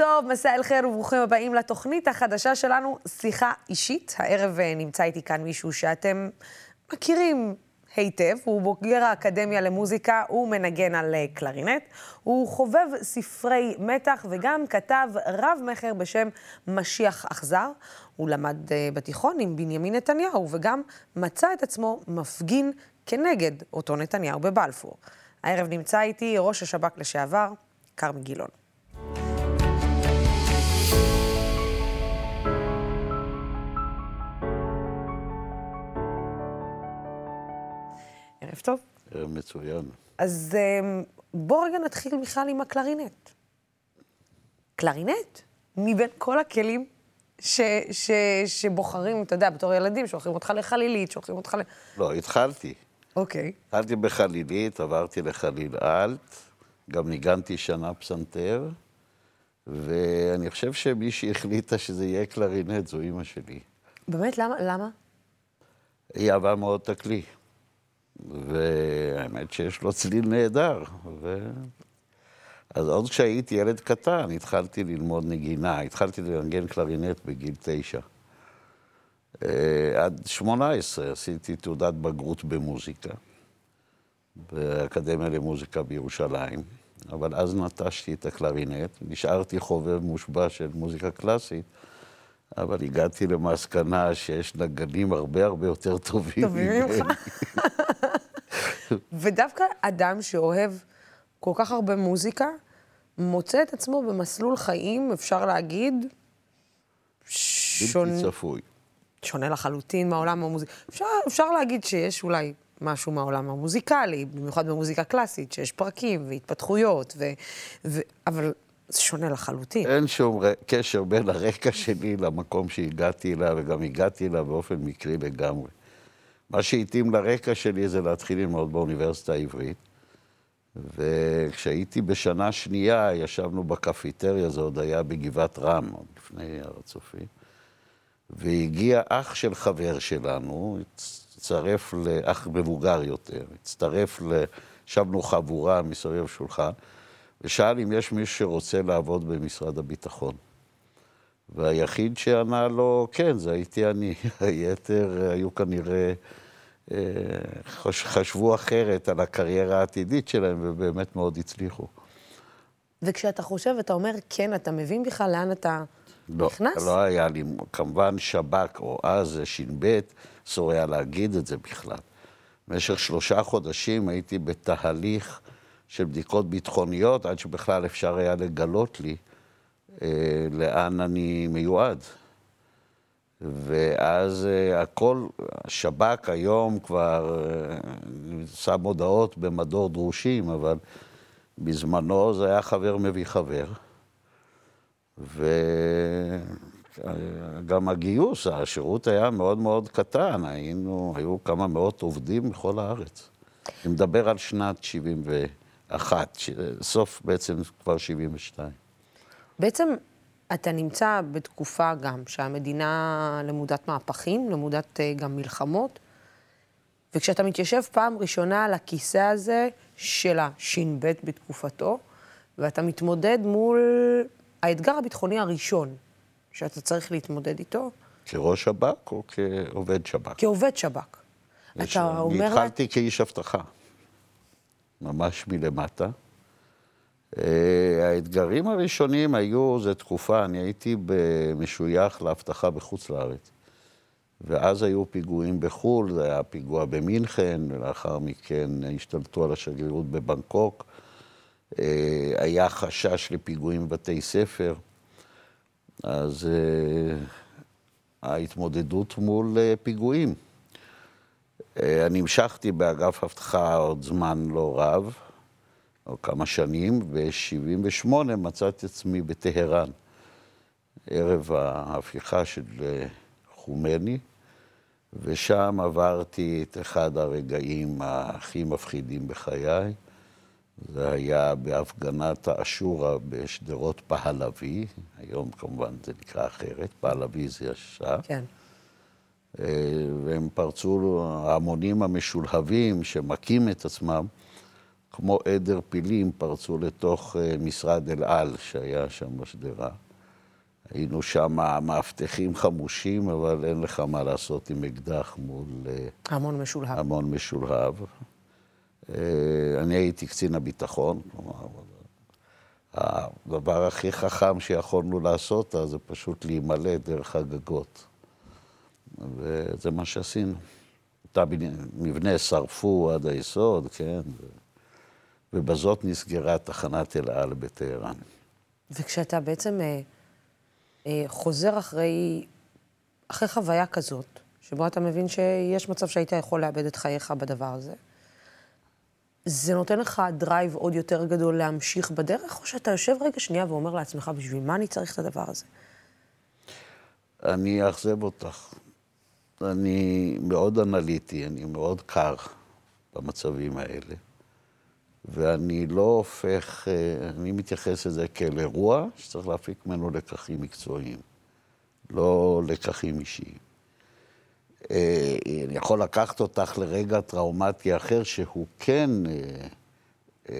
טוב, מסע אל חיר וברוכים הבאים לתוכנית החדשה שלנו, שיחה אישית. הערב אה, נמצא איתי כאן מישהו שאתם מכירים היטב, הוא בוגר האקדמיה למוזיקה, הוא מנגן על אה, קלרינט, הוא חובב ספרי מתח וגם כתב רב-מכר בשם משיח אכזר. הוא למד אה, בתיכון עם בנימין נתניהו וגם מצא את עצמו מפגין כנגד אותו נתניהו בבלפור. הערב נמצא איתי ראש השב"כ לשעבר, כרמי גילון. ערב טוב. ערב מצוין. אז אמ, בוא רגע נתחיל בכלל עם הקלרינט. קלרינט? מבין כל הכלים ש, ש, שבוחרים, אתה יודע, בתור ילדים, שולחים אותך לחלילית, שולחים אותך ל... לא, התחלתי. אוקיי. התחלתי בחלילית, עברתי לחליל אלט, גם ניגנתי שנה פסנתר, ואני חושב שמי שהחליטה שזה יהיה קלרינט זו אימא שלי. באמת? למה? למה? היא אהבה מאוד את הכלי. והאמת שיש לו צליל נהדר. ו... אז עוד כשהייתי ילד קטן, התחלתי ללמוד נגינה. התחלתי לנגן קלרינט בגיל תשע. אה, עד שמונה עשרה עשיתי תעודת בגרות במוזיקה, באקדמיה למוזיקה בירושלים, אבל אז נטשתי את הקלרינט, נשארתי חובב מושבע של מוזיקה קלאסית, אבל הגעתי למסקנה שיש נגנים הרבה הרבה יותר טובים. טובים ממך. ודווקא אדם שאוהב כל כך הרבה מוזיקה, מוצא את עצמו במסלול חיים, אפשר להגיד, שונה, בלתי צפוי. שונה לחלוטין מהעולם המוזיקלי. אפשר, אפשר להגיד שיש אולי משהו מהעולם המוזיקלי, במיוחד במוזיקה קלאסית, שיש פרקים והתפתחויות, ו, ו, אבל זה שונה לחלוטין. אין שום קשר בין הרקע שלי למקום שהגעתי אליו, וגם הגעתי אליו באופן מקרי לגמרי. מה שהתאים לרקע שלי זה להתחיל ללמוד באוניברסיטה העברית. וכשהייתי בשנה שנייה, ישבנו בקפיטריה, זה עוד היה בגבעת רם, עוד לפני הר הצופים, והגיע אח של חבר שלנו, הצטרף לאח מבוגר יותר, הצטרף ל... ישבנו חבורה מסביב שולחן, ושאל אם יש מישהו שרוצה לעבוד במשרד הביטחון. והיחיד שענה לו, כן, זה הייתי אני. היתר היו כנראה, אה, חש, חשבו אחרת על הקריירה העתידית שלהם, ובאמת מאוד הצליחו. וכשאתה חושב, אתה אומר, כן, אתה מבין בכלל לאן אתה לא, נכנס? לא היה לי, כמובן שב"כ, או אז ש"ב, אסור היה להגיד את זה בכלל. במשך שלושה חודשים הייתי בתהליך של בדיקות ביטחוניות, עד שבכלל אפשר היה לגלות לי אה, לאן אני מיועד. ואז אה, הכל, השב"כ היום כבר אה, שם הודעות במדור דרושים, אבל בזמנו זה היה חבר מביא חבר. וגם הגיוס, השירות היה מאוד מאוד קטן, היינו, היו כמה מאות עובדים בכל הארץ. אני מדבר על שנת 71, ש- סוף בעצם כבר 72. בעצם אתה נמצא בתקופה גם שהמדינה למודת מהפכים, למודת אה, גם מלחמות, וכשאתה מתיישב פעם ראשונה על הכיסא הזה של הש"ב בתקופתו, ואתה מתמודד מול האתגר הביטחוני הראשון שאתה צריך להתמודד איתו, כראש שב"כ או כעובד שב"כ? כעובד שב"כ. יש- אתה אומר... התחלתי כאיש אבטחה, ממש מלמטה. אה, האתגרים הראשונים היו, זו תקופה, אני הייתי משוייך לאבטחה בחוץ לארץ. ואז היו פיגועים בחו"ל, זה היה פיגוע במינכן, ולאחר מכן השתלטו על השגרירות בבנקוק. אה, היה חשש לפיגועים בבתי ספר. אז אה, ההתמודדות מול פיגועים. אה, אני המשכתי באגף אבטחה עוד זמן לא רב, או כמה שנים, ב-78' מצאתי עצמי בטהרן, ערב ההפיכה של אה, חומני, ושם עברתי את אחד הרגעים הכי מפחידים בחיי. זה היה בהפגנת האשורה בשדרות פהלוי, היום כמובן זה נקרא אחרת, פהלוי זה ישר. כן. והם פרצו, ההמונים המשולהבים שמכים את עצמם, כמו עדר פילים, פרצו לתוך אה, משרד אל על שהיה שם בשדרה. היינו שם מאבטחים חמושים, אבל אין לך מה לעשות עם אקדח מול... אה, המון משולהב. המון משולהב. אה, אני הייתי קצין הביטחון, כלומר, הדבר הכי חכם שיכולנו לעשות אז זה פשוט להימלט דרך הגגות. וזה מה שעשינו. את המבנה שרפו עד היסוד, כן, ובזאת נסגרה תחנת אל על בטהרן. וכשאתה בעצם אה, אה, חוזר אחרי, אחרי חוויה כזאת, שבו אתה מבין שיש מצב שהיית יכול לאבד את חייך בדבר הזה, זה נותן לך drive עוד יותר גדול להמשיך בדרך, או שאתה יושב רגע שנייה ואומר לעצמך, בשביל מה אני צריך את הדבר הזה? אני אאכזב אותך. אני מאוד אנליטי, אני מאוד קר במצבים האלה. ואני לא הופך, אה, אני מתייחס לזה כאל אירוע שצריך להפיק ממנו לקחים מקצועיים, לא לקחים אישיים. אה, אני יכול לקחת אותך לרגע טראומטי אחר שהוא כן, אה,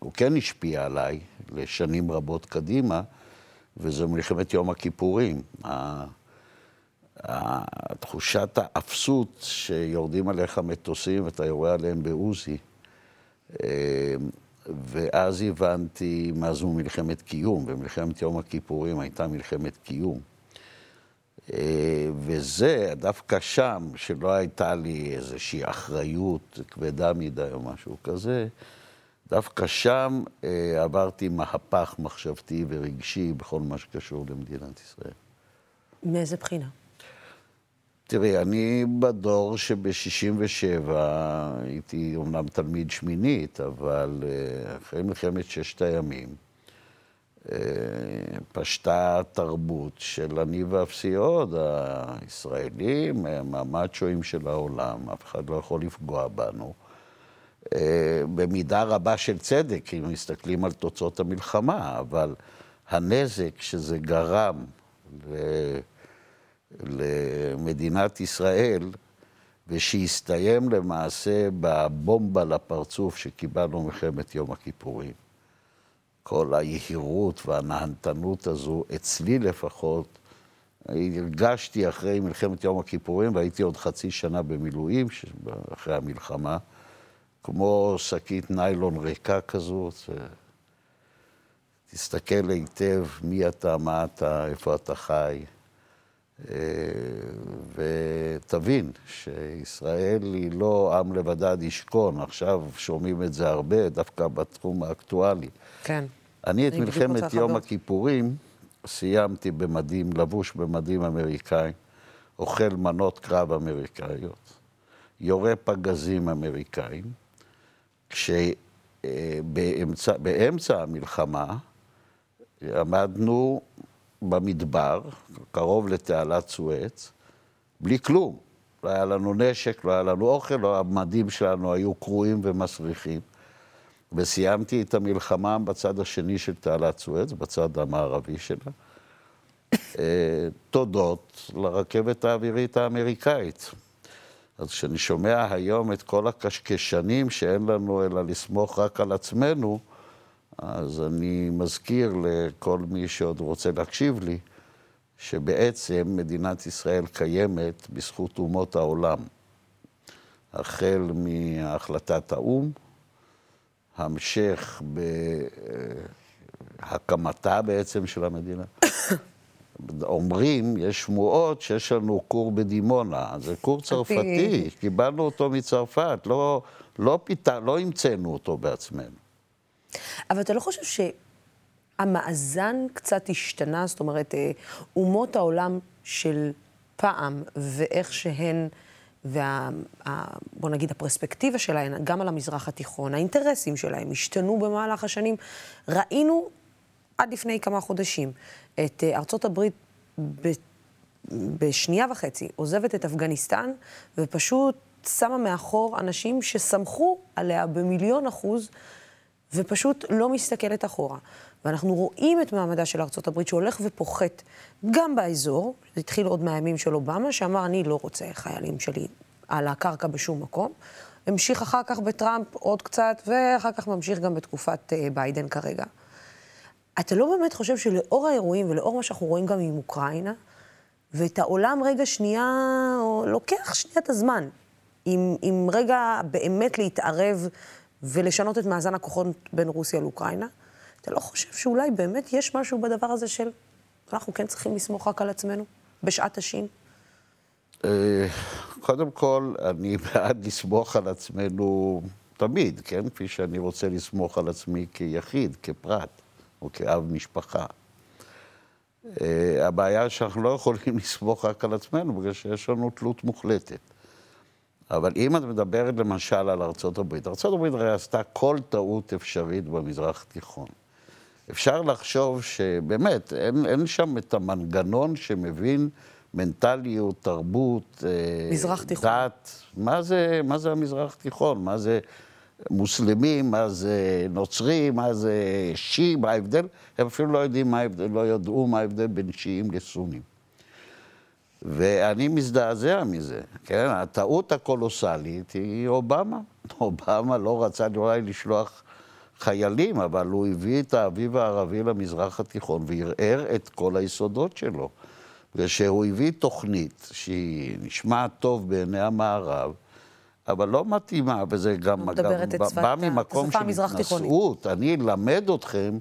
הוא כן השפיע עליי לשנים רבות קדימה, וזו מלחמת יום הכיפורים. תחושת האפסות שיורדים עליך מטוסים ואתה יורה עליהם בעוזי. ואז הבנתי מה זו מלחמת קיום, ומלחמת יום הכיפורים הייתה מלחמת קיום. וזה, דווקא שם, שלא הייתה לי איזושהי אחריות כבדה מדי או משהו כזה, דווקא שם אה, עברתי מהפך מחשבתי ורגשי בכל מה שקשור למדינת ישראל. מאיזה בחינה? תראי, אני בדור שב-67' הייתי אומנם תלמיד שמינית, אבל אה, אחרי מלחמת ששת הימים אה, פשטה תרבות של אני ואפסי עוד, הישראלים, הם המאצ'ואים של העולם, אף אחד לא יכול לפגוע בנו. אה, במידה רבה של צדק, אם מסתכלים על תוצאות המלחמה, אבל הנזק שזה גרם למדינת ישראל, ושהסתיים למעשה בבומבה לפרצוף שקיבלנו מלחמת יום הכיפורים. כל היהירות והנהנתנות הזו, אצלי לפחות, הרגשתי אחרי מלחמת יום הכיפורים, והייתי עוד חצי שנה במילואים, אחרי המלחמה, כמו שקית ניילון ריקה כזאת. תסתכל היטב מי אתה, מה אתה, איפה אתה חי. אה, ותבין שישראל היא לא עם לבדד ישכון, עכשיו שומעים את זה הרבה, דווקא בתחום האקטואלי. כן. אני את מלחמת יום הכיפורים סיימתי במדים, לבוש במדים אמריקאים, אוכל מנות קרב אמריקאיות, יורה פגזים אמריקאים, כשבאמצע המלחמה עמדנו במדבר, קרוב לתעלת סואץ, בלי כלום. לא היה לנו נשק, לא היה לנו אוכל, לא, המדים שלנו היו קרועים ומסריחים. וסיימתי את המלחמה בצד השני של תעלת סואץ, בצד המערבי שלה. אה, תודות לרכבת האווירית האמריקאית. אז כשאני שומע היום את כל הקשקשנים שאין לנו אלא לסמוך רק על עצמנו, אז אני מזכיר לכל מי שעוד רוצה להקשיב לי, שבעצם מדינת ישראל קיימת בזכות אומות העולם. החל מהחלטת האו"ם, המשך בהקמתה בעצם של המדינה. אומרים, יש שמועות שיש לנו כור בדימונה, זה כור צרפתי, קיבלנו אותו מצרפת, לא, לא, פיתה, לא המצאנו אותו בעצמנו. אבל אתה לא חושב שהמאזן קצת השתנה? זאת אומרת, אה, אומות העולם של פעם ואיך שהן, וה... בוא נגיד, הפרספקטיבה שלהן, גם על המזרח התיכון, האינטרסים שלהן השתנו במהלך השנים. ראינו עד לפני כמה חודשים את אה, ארצות הברית ב... בשנייה וחצי עוזבת את אפגניסטן ופשוט שמה מאחור אנשים שסמכו עליה במיליון אחוז ופשוט לא מסתכלת אחורה. ואנחנו רואים את מעמדה של ארצות הברית שהולך ופוחת גם באזור, זה התחיל עוד מהימים של אובמה, שאמר, אני לא רוצה חיילים שלי על הקרקע בשום מקום. המשיך אחר כך בטראמפ עוד קצת, ואחר כך ממשיך גם בתקופת uh, ביידן כרגע. אתה לא באמת חושב שלאור האירועים ולאור מה שאנחנו רואים גם עם אוקראינה, ואת העולם רגע שנייה, או לוקח שנייה את הזמן, עם, עם רגע באמת להתערב ולשנות את מאזן הכוחות בין רוסיה לאוקראינה, אתה לא חושב שאולי באמת יש משהו בדבר הזה של אנחנו כן צריכים לסמוך רק על עצמנו בשעת השין? אה, קודם כל, אני בעד לסמוך על עצמנו תמיד, כן? כפי שאני רוצה לסמוך על עצמי כיחיד, כפרט, או כאב משפחה. אה, הבעיה שאנחנו לא יכולים לסמוך רק על עצמנו, בגלל שיש לנו תלות מוחלטת. אבל אם את מדברת למשל על ארצות הברית, ארצות הברית הרי עשתה כל טעות אפשרית במזרח התיכון. אפשר לחשוב שבאמת, אין, אין שם את המנגנון שמבין מנטליות, תרבות, אה, מזרח תיכון. דת. מה זה, מה זה המזרח תיכון? מה זה מוסלמים, מה זה נוצרים, מה זה שיעים, מה ההבדל? הם אפילו לא יודעים מה ההבדל, לא ידעו מה ההבדל בין שיעים לסונים. ואני מזדעזע מזה, כן? הטעות הקולוסלית היא אובמה. אובמה לא רצה אולי לשלוח חיילים, אבל הוא הביא את האביב הערבי למזרח התיכון וערער את כל היסודות שלו. ושהוא הביא תוכנית שהיא נשמעת טוב בעיני המערב, אבל לא מתאימה, וזה גם, גם בא ממקום של התנשאות. אני אלמד אתכם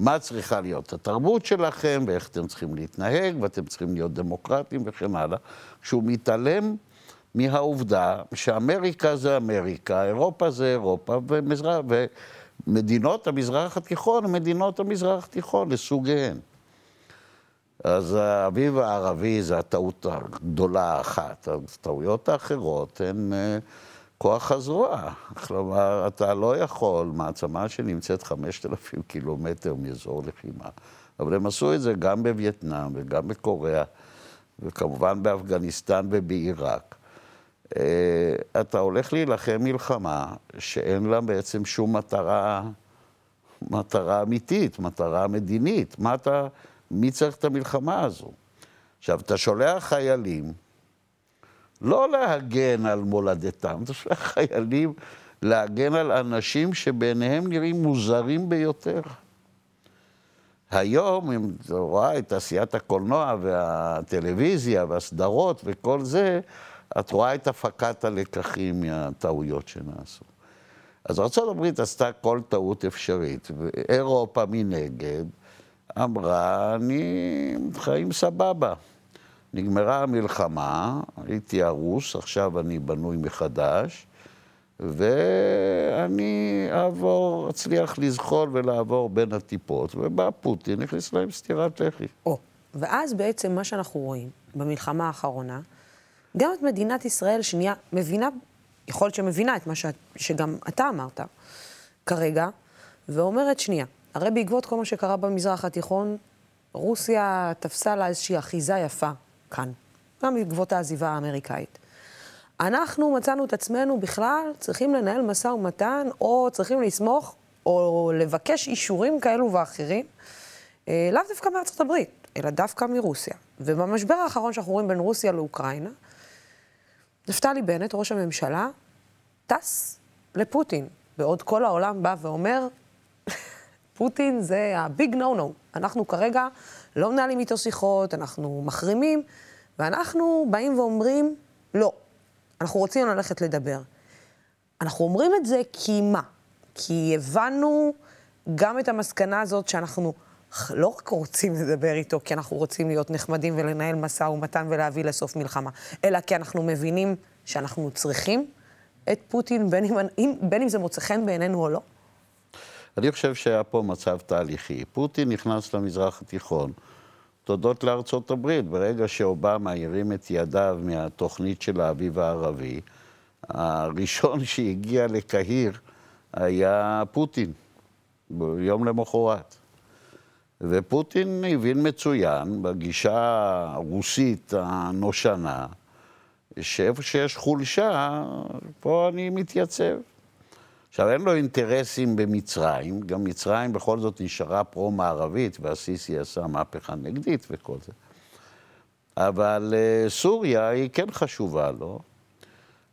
מה צריכה להיות התרבות שלכם, ואיך אתם צריכים להתנהג, ואתם צריכים להיות דמוקרטים וכן הלאה, שהוא מתעלם מהעובדה שאמריקה זה אמריקה, אירופה זה אירופה, ומזרח, ומדינות המזרח התיכון הן מדינות המזרח התיכון לסוגיהן. אז האביב הערבי זה הטעות הגדולה האחת. הטעויות האחרות הן אה, כוח הזרוע. כלומר, אתה לא יכול, מעצמה שנמצאת 5,000 קילומטר מאזור לחימה, אבל הם עשו את זה גם בווייטנאם וגם בקוריאה, וכמובן באפגניסטן ובעיראק. אה, אתה הולך להילחם מלחמה שאין לה בעצם שום מטרה, מטרה אמיתית, מטרה מדינית. מה אתה... מי צריך את המלחמה הזו? עכשיו, אתה שולח חיילים לא להגן על מולדתם, אתה שולח חיילים להגן על אנשים שבעיניהם נראים מוזרים ביותר. היום, אם אתה רואה את תעשיית הקולנוע והטלוויזיה והסדרות וכל זה, את רואה את הפקת הלקחים מהטעויות שנעשו. אז ארה"ב עשתה כל טעות אפשרית, ואירופה מנגד אמרה, אני חיים סבבה. נגמרה המלחמה, הייתי הרוס, עכשיו אני בנוי מחדש, ואני אעבור, אצליח לזחול ולעבור בין הטיפות, ובא פוטין, הכניס להם סטירת לחי. או, ואז בעצם מה שאנחנו רואים במלחמה האחרונה, גם את מדינת ישראל שנייה מבינה, יכול להיות שמבינה את מה ש... שגם אתה אמרת כרגע, ואומרת שנייה, הרי בעקבות כל מה שקרה במזרח התיכון, רוסיה תפסה לה איזושהי אחיזה יפה כאן, גם בעקבות העזיבה האמריקאית. אנחנו מצאנו את עצמנו בכלל צריכים לנהל משא ומתן, או צריכים לסמוך, או לבקש אישורים כאלו ואחרים, אה, לאו דווקא מארצות הברית, אלא דווקא מרוסיה. ובמשבר האחרון שאנחנו רואים בין רוסיה לאוקראינה, נפתלי בנט, ראש הממשלה, טס לפוטין, בעוד כל העולם בא ואומר, פוטין זה הביג נו נו. אנחנו כרגע לא מנהלים איתו שיחות, אנחנו מחרימים, ואנחנו באים ואומרים, לא, אנחנו רוצים ללכת לדבר. אנחנו אומרים את זה כי מה? כי הבנו גם את המסקנה הזאת שאנחנו לא רק רוצים לדבר איתו כי אנחנו רוצים להיות נחמדים ולנהל משא ומתן ולהביא לסוף מלחמה, אלא כי אנחנו מבינים שאנחנו צריכים את פוטין, בין אם, בין אם זה מוצא חן בעינינו או לא. אני חושב שהיה פה מצב תהליכי. פוטין נכנס למזרח התיכון תודות לארצות הברית. ברגע שאובמה הרים את ידיו מהתוכנית של האביב הערבי, הראשון שהגיע לקהיר היה פוטין, ביום למחרת. ופוטין הבין מצוין בגישה הרוסית הנושנה, שאיפה שיש חולשה, פה אני מתייצב. עכשיו, אין לו אינטרסים במצרים, גם מצרים בכל זאת נשארה פרו-מערבית, והסיסי עשה מהפכה נגדית וכל זה. אבל uh, סוריה היא כן חשובה לו.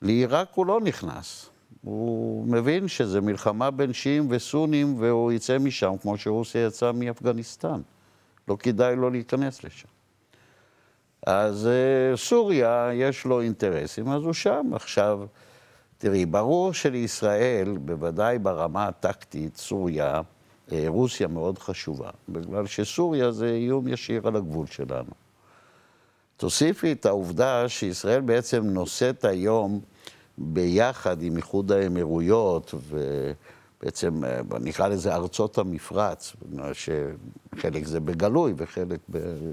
לעיראק הוא לא נכנס. הוא מבין שזה מלחמה בין שיעים וסונים, והוא יצא משם כמו שרוסיה יצאה מאפגניסטן. לא כדאי לו להיכנס לשם. אז אה, סוריה, יש לו אינטרסים, אז הוא שם. עכשיו, תראי, ברור שלישראל, בוודאי ברמה הטקטית, סוריה, אה, רוסיה מאוד חשובה, בגלל שסוריה זה איום ישיר על הגבול שלנו. תוסיפי את העובדה שישראל בעצם נושאת היום ביחד עם איחוד האמירויות, ובעצם אה, נקרא לזה ארצות המפרץ, שחלק זה בגלוי וחלק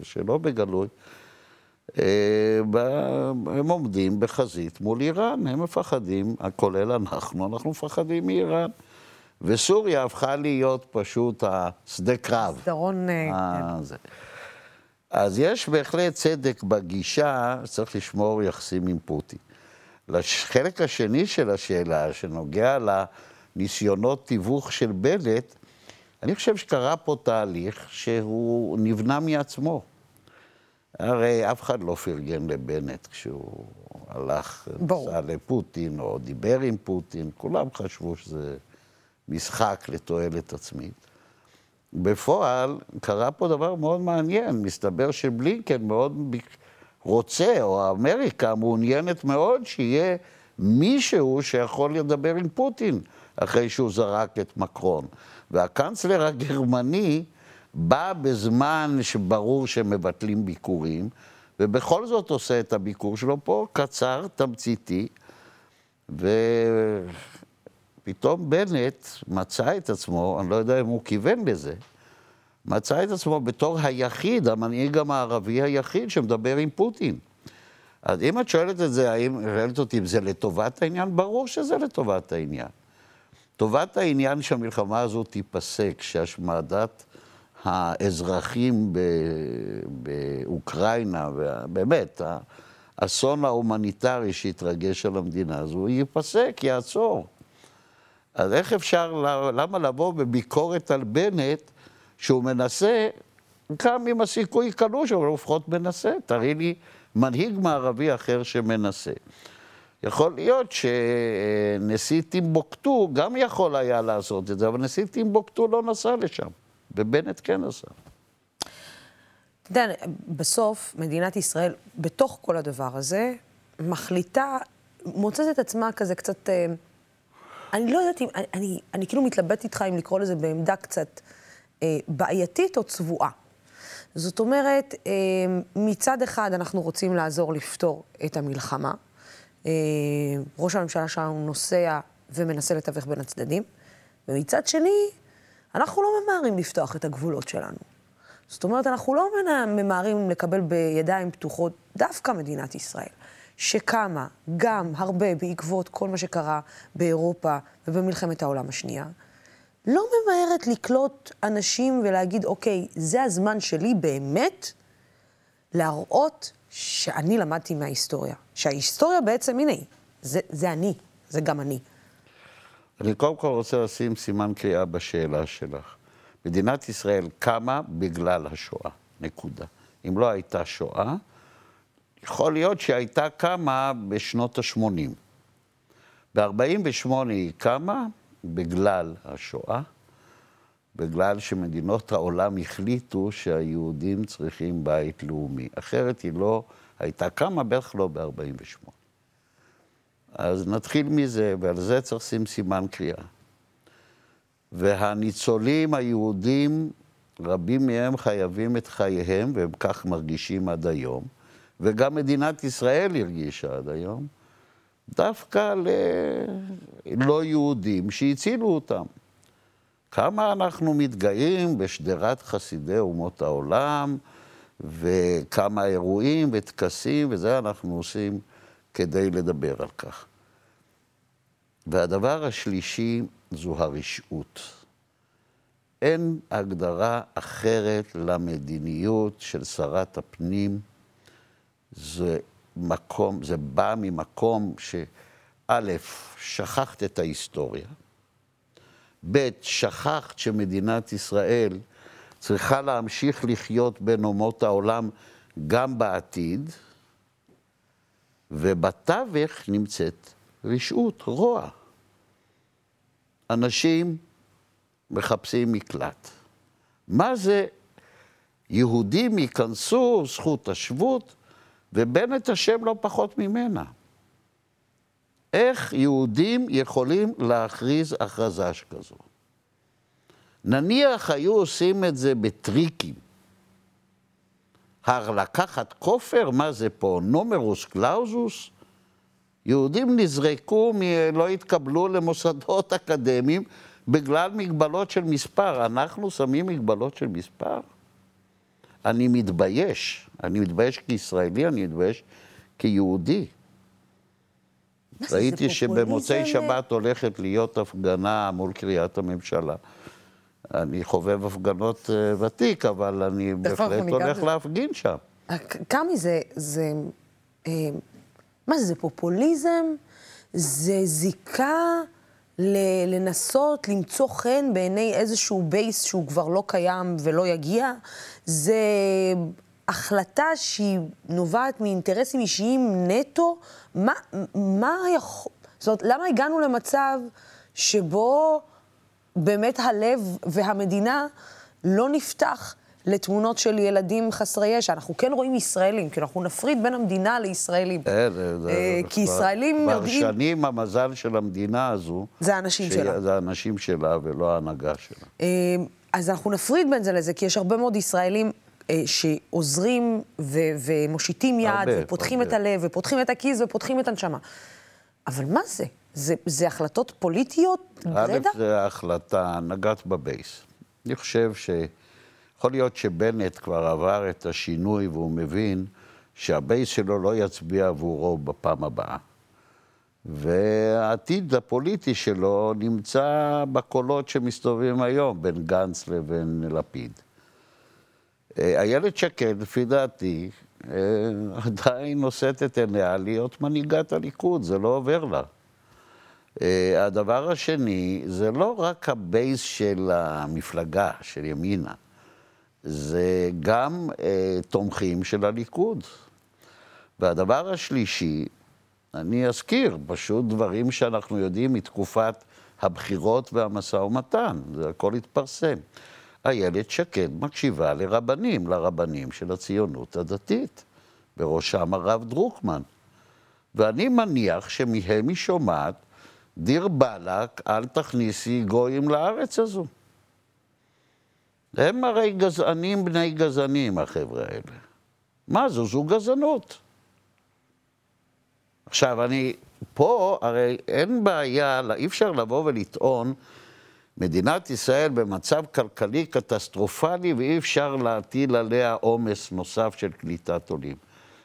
שלא בגלוי, אה, הם עומדים בחזית מול איראן, הם מפחדים, כולל אנחנו, אנחנו מפחדים מאיראן. וסוריה הפכה להיות פשוט השדה קרב. מסדרון... אה, כן. אז יש בהחלט צדק בגישה, צריך לשמור יחסים עם פוטין. לחלק השני של השאלה, שנוגע לניסיונות תיווך של בנט, אני חושב שקרה פה תהליך שהוא נבנה מעצמו. הרי אף אחד לא פרגן לבנט כשהוא הלך, נסע לפוטין או דיבר עם פוטין, כולם חשבו שזה משחק לתועלת עצמית. בפועל קרה פה דבר מאוד מעניין, מסתבר שבלינקן מאוד רוצה, או אמריקה מעוניינת מאוד שיהיה מישהו שיכול לדבר עם פוטין אחרי שהוא זרק את מקרון. והקנצלר הגרמני בא בזמן שברור שמבטלים ביקורים, ובכל זאת עושה את הביקור שלו פה, קצר, תמציתי, ופתאום בנט מצא את עצמו, אני לא יודע אם הוא כיוון לזה, מצא את עצמו בתור היחיד, המנהיג המערבי היחיד שמדבר עם פוטין. אז אם את שואלת את זה, האם, שואלת אותי אם זה לטובת העניין, ברור שזה לטובת העניין. טובת העניין שהמלחמה הזו תיפסק, שהשמדת האזרחים באוקראינה, ובאמת, האסון ההומניטרי שהתרגש על המדינה הזו, ייפסק, יעצור. אז איך אפשר, למה לבוא בביקורת על בנט, שהוא מנסה, גם אם הסיכוי קלוש, אבל הוא לפחות מנסה. תראי לי מנהיג מערבי אחר שמנסה. יכול להיות שנשיא טימבוקטו גם יכול היה לעשות את זה, אבל נשיא טימבוקטו לא נסע לשם. ובנט כן עשה. אתה יודע, בסוף מדינת ישראל, בתוך כל הדבר הזה, מחליטה, מוצאת את עצמה כזה קצת... אה, אני לא יודעת אם... אני, אני, אני כאילו מתלבט איתך אם לקרוא לזה בעמדה קצת אה, בעייתית או צבועה. זאת אומרת, אה, מצד אחד אנחנו רוצים לעזור לפתור את המלחמה. אה, ראש הממשלה שלנו נוסע ומנסה לתווך בין הצדדים, ומצד שני, אנחנו לא ממהרים לפתוח את הגבולות שלנו. זאת אומרת, אנחנו לא ממהרים לקבל בידיים פתוחות דווקא מדינת ישראל, שקמה גם הרבה בעקבות כל מה שקרה באירופה ובמלחמת העולם השנייה, לא ממהרת לקלוט אנשים ולהגיד, אוקיי, זה הזמן שלי באמת להראות שאני למדתי מההיסטוריה. שההיסטוריה בעצם, הנה, זה, זה אני, זה גם אני. אני קודם כל רוצה לשים סימן קריאה בשאלה שלך. מדינת ישראל קמה בגלל השואה, נקודה. אם לא הייתה שואה, יכול להיות שהייתה קמה בשנות ה-80. ב-48' היא קמה בגלל השואה, בגלל שמדינות העולם החליטו שהיהודים צריכים בית לאומי. אחרת היא לא הייתה קמה, בערך לא ב-48'. אז נתחיל מזה, ועל זה צריך לשים סימן קריאה. והניצולים היהודים, רבים מהם חייבים את חייהם, והם כך מרגישים עד היום, וגם מדינת ישראל הרגישה עד היום, דווקא ללא יהודים שהצילו אותם. כמה אנחנו מתגאים בשדרת חסידי אומות העולם, וכמה אירועים וטקסים, וזה אנחנו עושים כדי לדבר על כך. והדבר השלישי זו הרשעות. אין הגדרה אחרת למדיניות של שרת הפנים. זה מקום, זה בא ממקום שא', שכחת את ההיסטוריה, ב', שכחת שמדינת ישראל צריכה להמשיך לחיות בין אומות העולם גם בעתיד, ובתווך נמצאת רשעות, רוע. אנשים מחפשים מקלט. מה זה יהודים ייכנסו, זכות השבות, ובנט אשם לא פחות ממנה. איך יהודים יכולים להכריז הכרזה שכזו? נניח היו עושים את זה בטריקים. לקחת כופר, מה זה פה, נומרוס קלאוזוס? יהודים נזרקו, מ... לא התקבלו למוסדות אקדמיים בגלל מגבלות של מספר. אנחנו שמים מגבלות של מספר? אני מתבייש. אני מתבייש כישראלי, אני מתבייש כיהודי. ראיתי שבמוצאי שבת הולכת להיות הפגנה מול קריית הממשלה. אני חובב הפגנות אה, ותיק, אבל אני בהחלט הולך להפגין שם. כמה זה, זה, אה, מה זה, זה פופוליזם? זה זיקה לנסות למצוא חן בעיני איזשהו בייס שהוא כבר לא קיים ולא יגיע? זה החלטה שהיא נובעת מאינטרסים אישיים נטו? מה, מה יכול... זאת אומרת, למה הגענו למצב שבו באמת הלב והמדינה לא נפתח לתמונות של ילדים חסרי ישע. אנחנו כן רואים ישראלים, כי אנחנו נפריד בין המדינה לישראלים. אה, זה, אה, כי ישראלים יודעים... כבר שנים המזל של המדינה הזו... זה האנשים שלה. זה האנשים שלה ולא ההנהגה שלה. אה, אז אנחנו נפריד בין זה לזה, כי יש הרבה מאוד ישראלים שעוזרים ו- ומושיטים יד, הרבה, ופותחים הרבה. את הלב, ופותחים את הכיס, ופותחים את הנשמה. אבל מה זה? זה, זה החלטות פוליטיות גרידא? א', זה החלטה, נגעת בבייס. אני חושב ש... יכול להיות שבנט כבר עבר את השינוי והוא מבין שהבייס שלו לא יצביע עבורו בפעם הבאה. והעתיד הפוליטי שלו נמצא בקולות שמסתובבים היום בין גנץ לבין לפיד. אה, איילת שקד, לפי דעתי, אה, עדיין נושאת את עיניה להיות מנהיגת הליכוד, זה לא עובר לה. אה, הדבר השני, זה לא רק הבייס של המפלגה, של ימינה, זה גם אה, תומכים של הליכוד. והדבר השלישי, אני אזכיר פשוט דברים שאנחנו יודעים מתקופת הבחירות והמשא ומתן, זה הכל התפרסם. איילת שקד מקשיבה לרבנים, לרבנים של הציונות הדתית, בראשם הרב דרוקמן. ואני מניח שמהם היא שומעת דיר באלק, אל תכניסי גויים לארץ הזו. הם הרי גזענים בני גזענים, החבר'ה האלה. מה זו? זו גזענות. עכשיו, אני, פה הרי אין בעיה, אי אפשר לבוא ולטעון, מדינת ישראל במצב כלכלי קטסטרופלי ואי אפשר להטיל עליה עומס נוסף של קליטת עולים.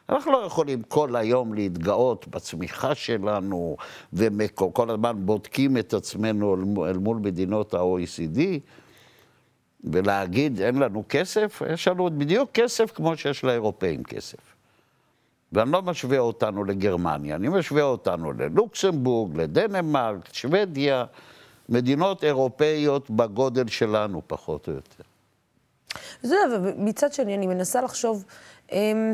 אנחנו לא יכולים כל היום להתגאות בצמיחה שלנו, וכל הזמן בודקים את עצמנו אל מול מדינות ה-OECD, ולהגיד אין לנו כסף, יש לנו בדיוק כסף כמו שיש לאירופאים כסף. ואני לא משווה אותנו לגרמניה, אני משווה אותנו ללוקסמבורג, לדנמרק, שוודיה, מדינות אירופאיות בגודל שלנו, פחות או יותר. זה, ומצד שני, אני מנסה לחשוב, אמ,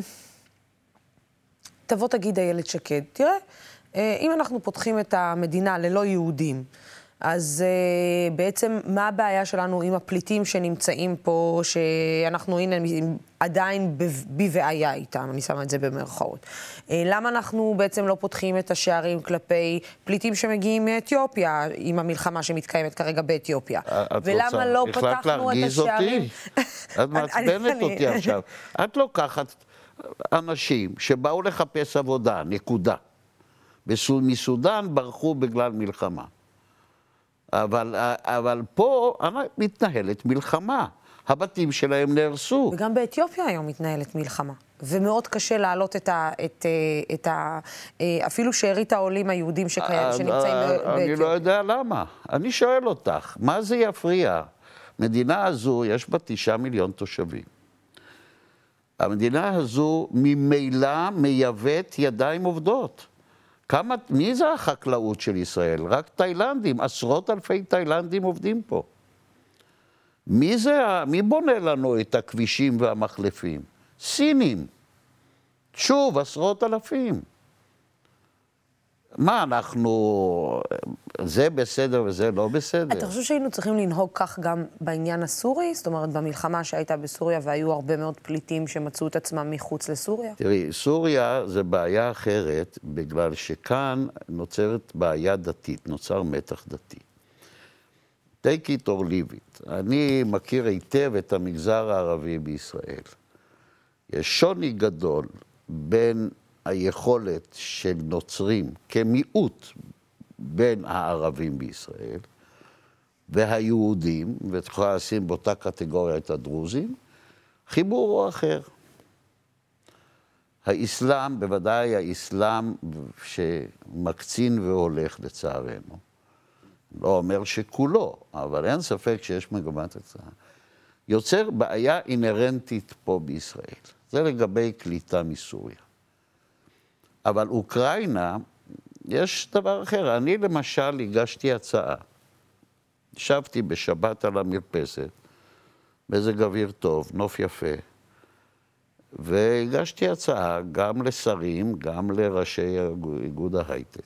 תבוא תגיד איילת שקד, תראה, אה, אם אנחנו פותחים את המדינה ללא יהודים, אז uh, בעצם מה הבעיה שלנו עם הפליטים שנמצאים פה, שאנחנו, הנה, עדיין בבעיה איתם, אני שמה את זה במרכאות. Uh, למה אנחנו בעצם לא פותחים את השערים כלפי פליטים שמגיעים מאתיופיה, עם המלחמה שמתקיימת כרגע באתיופיה? את ולמה רוצה, לא פתחנו את השערים... את מעצבנת אותי עכשיו. את לוקחת אנשים שבאו לחפש עבודה, נקודה. מסודאן ברחו בגלל מלחמה. אבל, אבל פה מתנהלת מלחמה. הבתים שלהם נהרסו. וגם באתיופיה היום מתנהלת מלחמה. ומאוד קשה להעלות את ה... את, את ה אפילו שארית העולים היהודים שקיים, אה, שנמצאים אה, באתיופיה. אני לא יודע למה. אני שואל אותך, מה זה יפריע? מדינה הזו, יש בה תשעה מיליון תושבים. המדינה הזו ממילא מייבאת ידיים עובדות. כמה, מי זה החקלאות של ישראל? רק תאילנדים, עשרות אלפי תאילנדים עובדים פה. מי זה, מי בונה לנו את הכבישים והמחלפים? סינים. שוב, עשרות אלפים. מה, אנחנו... זה בסדר וזה לא בסדר? אתה חושב שהיינו צריכים לנהוג כך גם בעניין הסורי? זאת אומרת, במלחמה שהייתה בסוריה והיו הרבה מאוד פליטים שמצאו את עצמם מחוץ לסוריה? תראי, סוריה זה בעיה אחרת, בגלל שכאן נוצרת בעיה דתית, נוצר מתח דתי. take it or leave it. אני מכיר היטב את המגזר הערבי בישראל. יש שוני גדול בין היכולת של נוצרים כמיעוט בין הערבים בישראל והיהודים, ואת יכולה לשים באותה קטגוריה את הדרוזים, חיבור הוא אחר. האסלאם, בוודאי האסלאם שמקצין והולך לצערנו. לא אומר שכולו, אבל אין ספק שיש מגמת הצעה. יוצר בעיה אינהרנטית פה בישראל. זה לגבי קליטה מסוריה. אבל אוקראינה, יש דבר אחר. אני למשל הגשתי הצעה. ישבתי בשבת על המרפסת, מזג אוויר טוב, נוף יפה, והגשתי הצעה גם לשרים, גם לראשי איגוד ההייטק.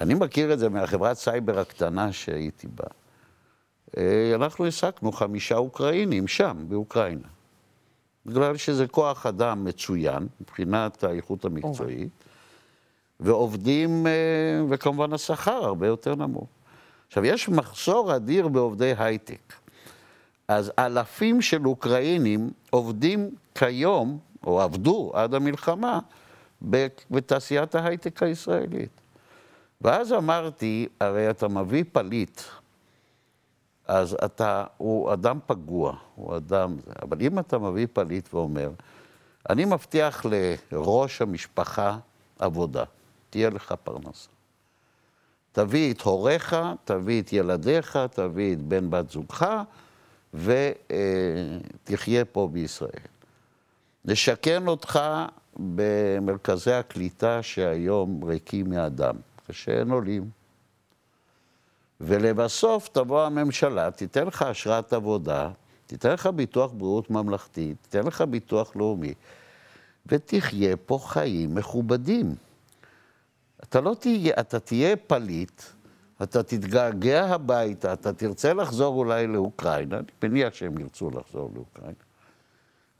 אני מכיר את זה מהחברת סייבר הקטנה שהייתי בה. אה, אנחנו העסקנו חמישה אוקראינים שם, באוקראינה. בגלל שזה כוח אדם מצוין, מבחינת האיכות המקצועית, ועובדים, אה, וכמובן השכר הרבה יותר נמוך. עכשיו, יש מחסור אדיר בעובדי הייטק. אז אלפים של אוקראינים עובדים כיום, או עבדו עד המלחמה, בתעשיית ההייטק הישראלית. ואז אמרתי, הרי אתה מביא פליט, אז אתה, הוא אדם פגוע, הוא אדם... אבל אם אתה מביא פליט ואומר, אני מבטיח לראש המשפחה עבודה, תהיה לך פרנסה. תביא את הוריך, תביא את ילדיך, תביא את בן בת זוגך, ותחיה פה בישראל. נשכן אותך במרכזי הקליטה שהיום ריקים מאדם, כשאין עולים. ולבסוף תבוא הממשלה, תיתן לך אשרת עבודה, תיתן לך ביטוח בריאות ממלכתי, תיתן לך ביטוח לאומי, ותחיה פה חיים מכובדים. אתה לא תהיה, אתה תהיה פליט, אתה תתגעגע הביתה, אתה תרצה לחזור אולי לאוקראינה, אני מניח שהם ירצו לחזור לאוקראינה,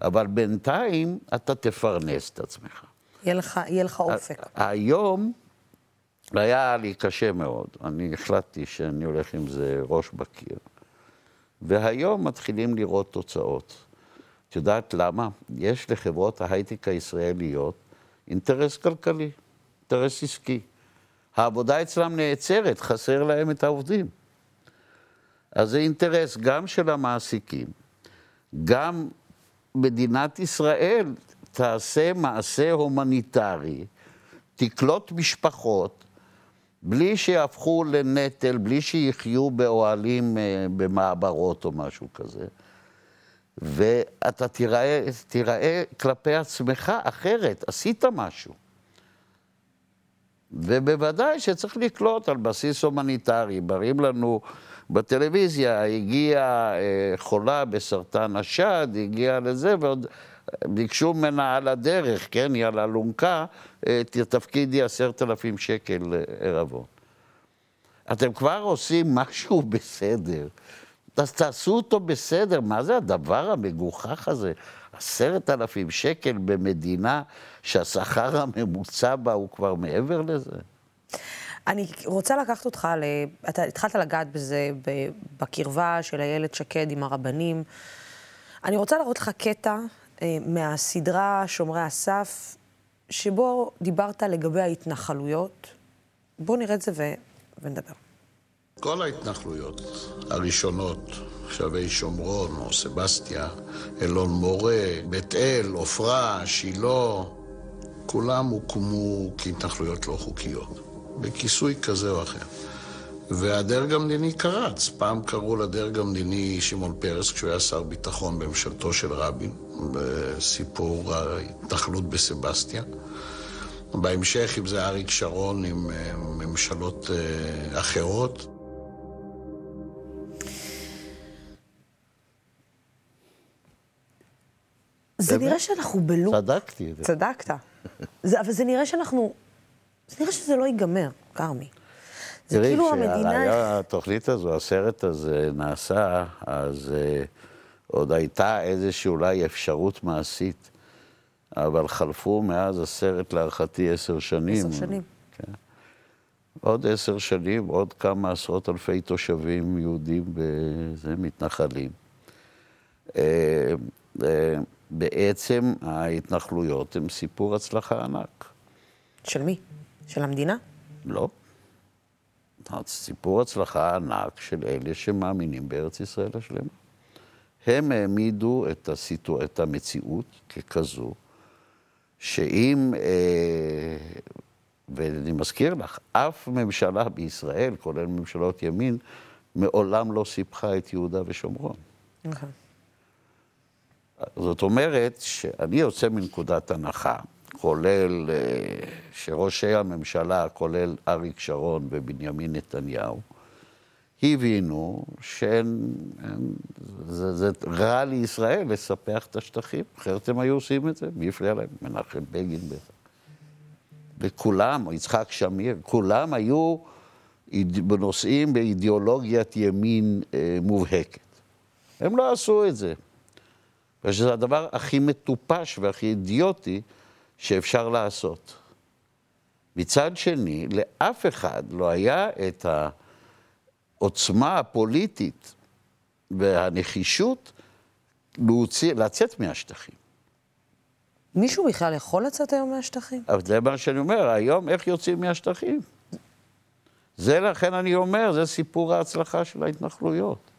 אבל בינתיים אתה תפרנס את עצמך. יהיה לך, יהיה לך אופק. היום היה לי קשה מאוד. אני החלטתי שאני הולך עם זה ראש בקיר. והיום מתחילים לראות תוצאות. את יודעת למה? יש לחברות ההייטק הישראליות אינטרס כלכלי, אינטרס עסקי. העבודה אצלם נעצרת, חסר להם את העובדים. אז זה אינטרס גם של המעסיקים, גם מדינת ישראל תעשה מעשה הומניטרי, תקלוט משפחות, בלי שיהפכו לנטל, בלי שיחיו באוהלים אה, במעברות או משהו כזה. ואתה תיראה, תיראה כלפי עצמך אחרת, עשית משהו. ובוודאי שצריך לקלוט על בסיס הומניטרי. מראים לנו בטלוויזיה, הגיעה אה, חולה בסרטן השד, הגיעה לזה, ועוד ביקשו ממנה על הדרך, כן, היא על אלונקה, אה, תפקידי עשרת אלפים שקל אה, ערבון. אתם כבר עושים משהו בסדר, אז תעשו אותו בסדר. מה זה הדבר המגוחך הזה? עשרת אלפים שקל במדינה שהשכר הממוצע בה הוא כבר מעבר לזה? אני רוצה לקחת אותך, ל... אתה התחלת לגעת בזה בקרבה של איילת שקד עם הרבנים. אני רוצה להראות לך קטע מהסדרה שומרי הסף, שבו דיברת לגבי ההתנחלויות. בואו נראה את זה ו... ונדבר. כל ההתנחלויות הראשונות, שבי שומרון או סבסטיה, אלון מורה, בית אל, עופרה, שילה, כולם הוקמו כהתנחלויות לא חוקיות, בכיסוי כזה או אחר. והדרג המדיני קרץ. פעם קראו לדרג המדיני שמעון פרס כשהוא היה שר ביטחון בממשלתו של רבין, בסיפור ההתנחלות בסבסטיה. בהמשך, אם זה אריק שרון עם אה, ממשלות אה, אחרות. זה נראה שאנחנו בלופ. צדקתי. צדקת. זה, אבל זה נראה שאנחנו אז נראה שזה לא ייגמר, כרמי. זה תראי, כאילו המדינה... כשהתוכנית הזו, הסרט הזה נעשה, אז uh, עוד הייתה איזושהי אולי אפשרות מעשית, אבל חלפו מאז הסרט להערכתי עשר שנים. עשר שנים. כן. עוד עשר שנים, עוד כמה עשרות אלפי תושבים יהודים וזה, מתנחלים. Uh, uh, בעצם ההתנחלויות הן סיפור הצלחה ענק. של מי? של המדינה? לא. סיפור הצלחה ענק של אלה שמאמינים בארץ ישראל השלמה. הם העמידו את, הסיטו, את המציאות ככזו, שאם, אה, ואני מזכיר לך, אף ממשלה בישראל, כולל ממשלות ימין, מעולם לא סיפחה את יהודה ושומרון. Okay. אוקיי. זאת אומרת שאני יוצא מנקודת הנחה, כולל אה, שראשי הממשלה, כולל אריק שרון ובנימין נתניהו, הבינו שזה רע לישראל לספח את השטחים, אחרת הם היו עושים את זה, מי הפריע להם? מנחם בגין בטח. וכולם, יצחק שמיר, כולם היו נושאים באידיאולוגיית ימין אה, מובהקת. הם לא עשו את זה. ושזה הדבר הכי מטופש והכי אידיוטי שאפשר לעשות. מצד שני, לאף אחד לא היה את העוצמה הפוליטית והנחישות להוציא, לצאת מהשטחים. מישהו בכלל יכול לצאת היום מהשטחים? אבל זה מה שאני אומר, היום איך יוצאים מהשטחים? זה לכן אני אומר, זה סיפור ההצלחה של ההתנחלויות.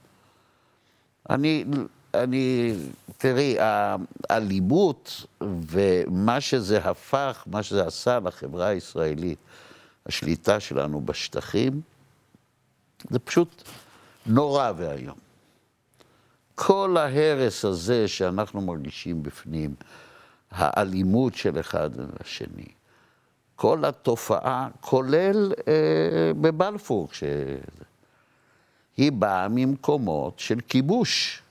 אני אני, תראי, האלימות ומה שזה הפך, מה שזה עשה לחברה הישראלית, השליטה שלנו בשטחים, זה פשוט נורא ואיום. כל ההרס הזה שאנחנו מרגישים בפנים, האלימות של אחד לשני, כל התופעה, כולל אה, בבלפור, שהיא באה ממקומות של כיבוש.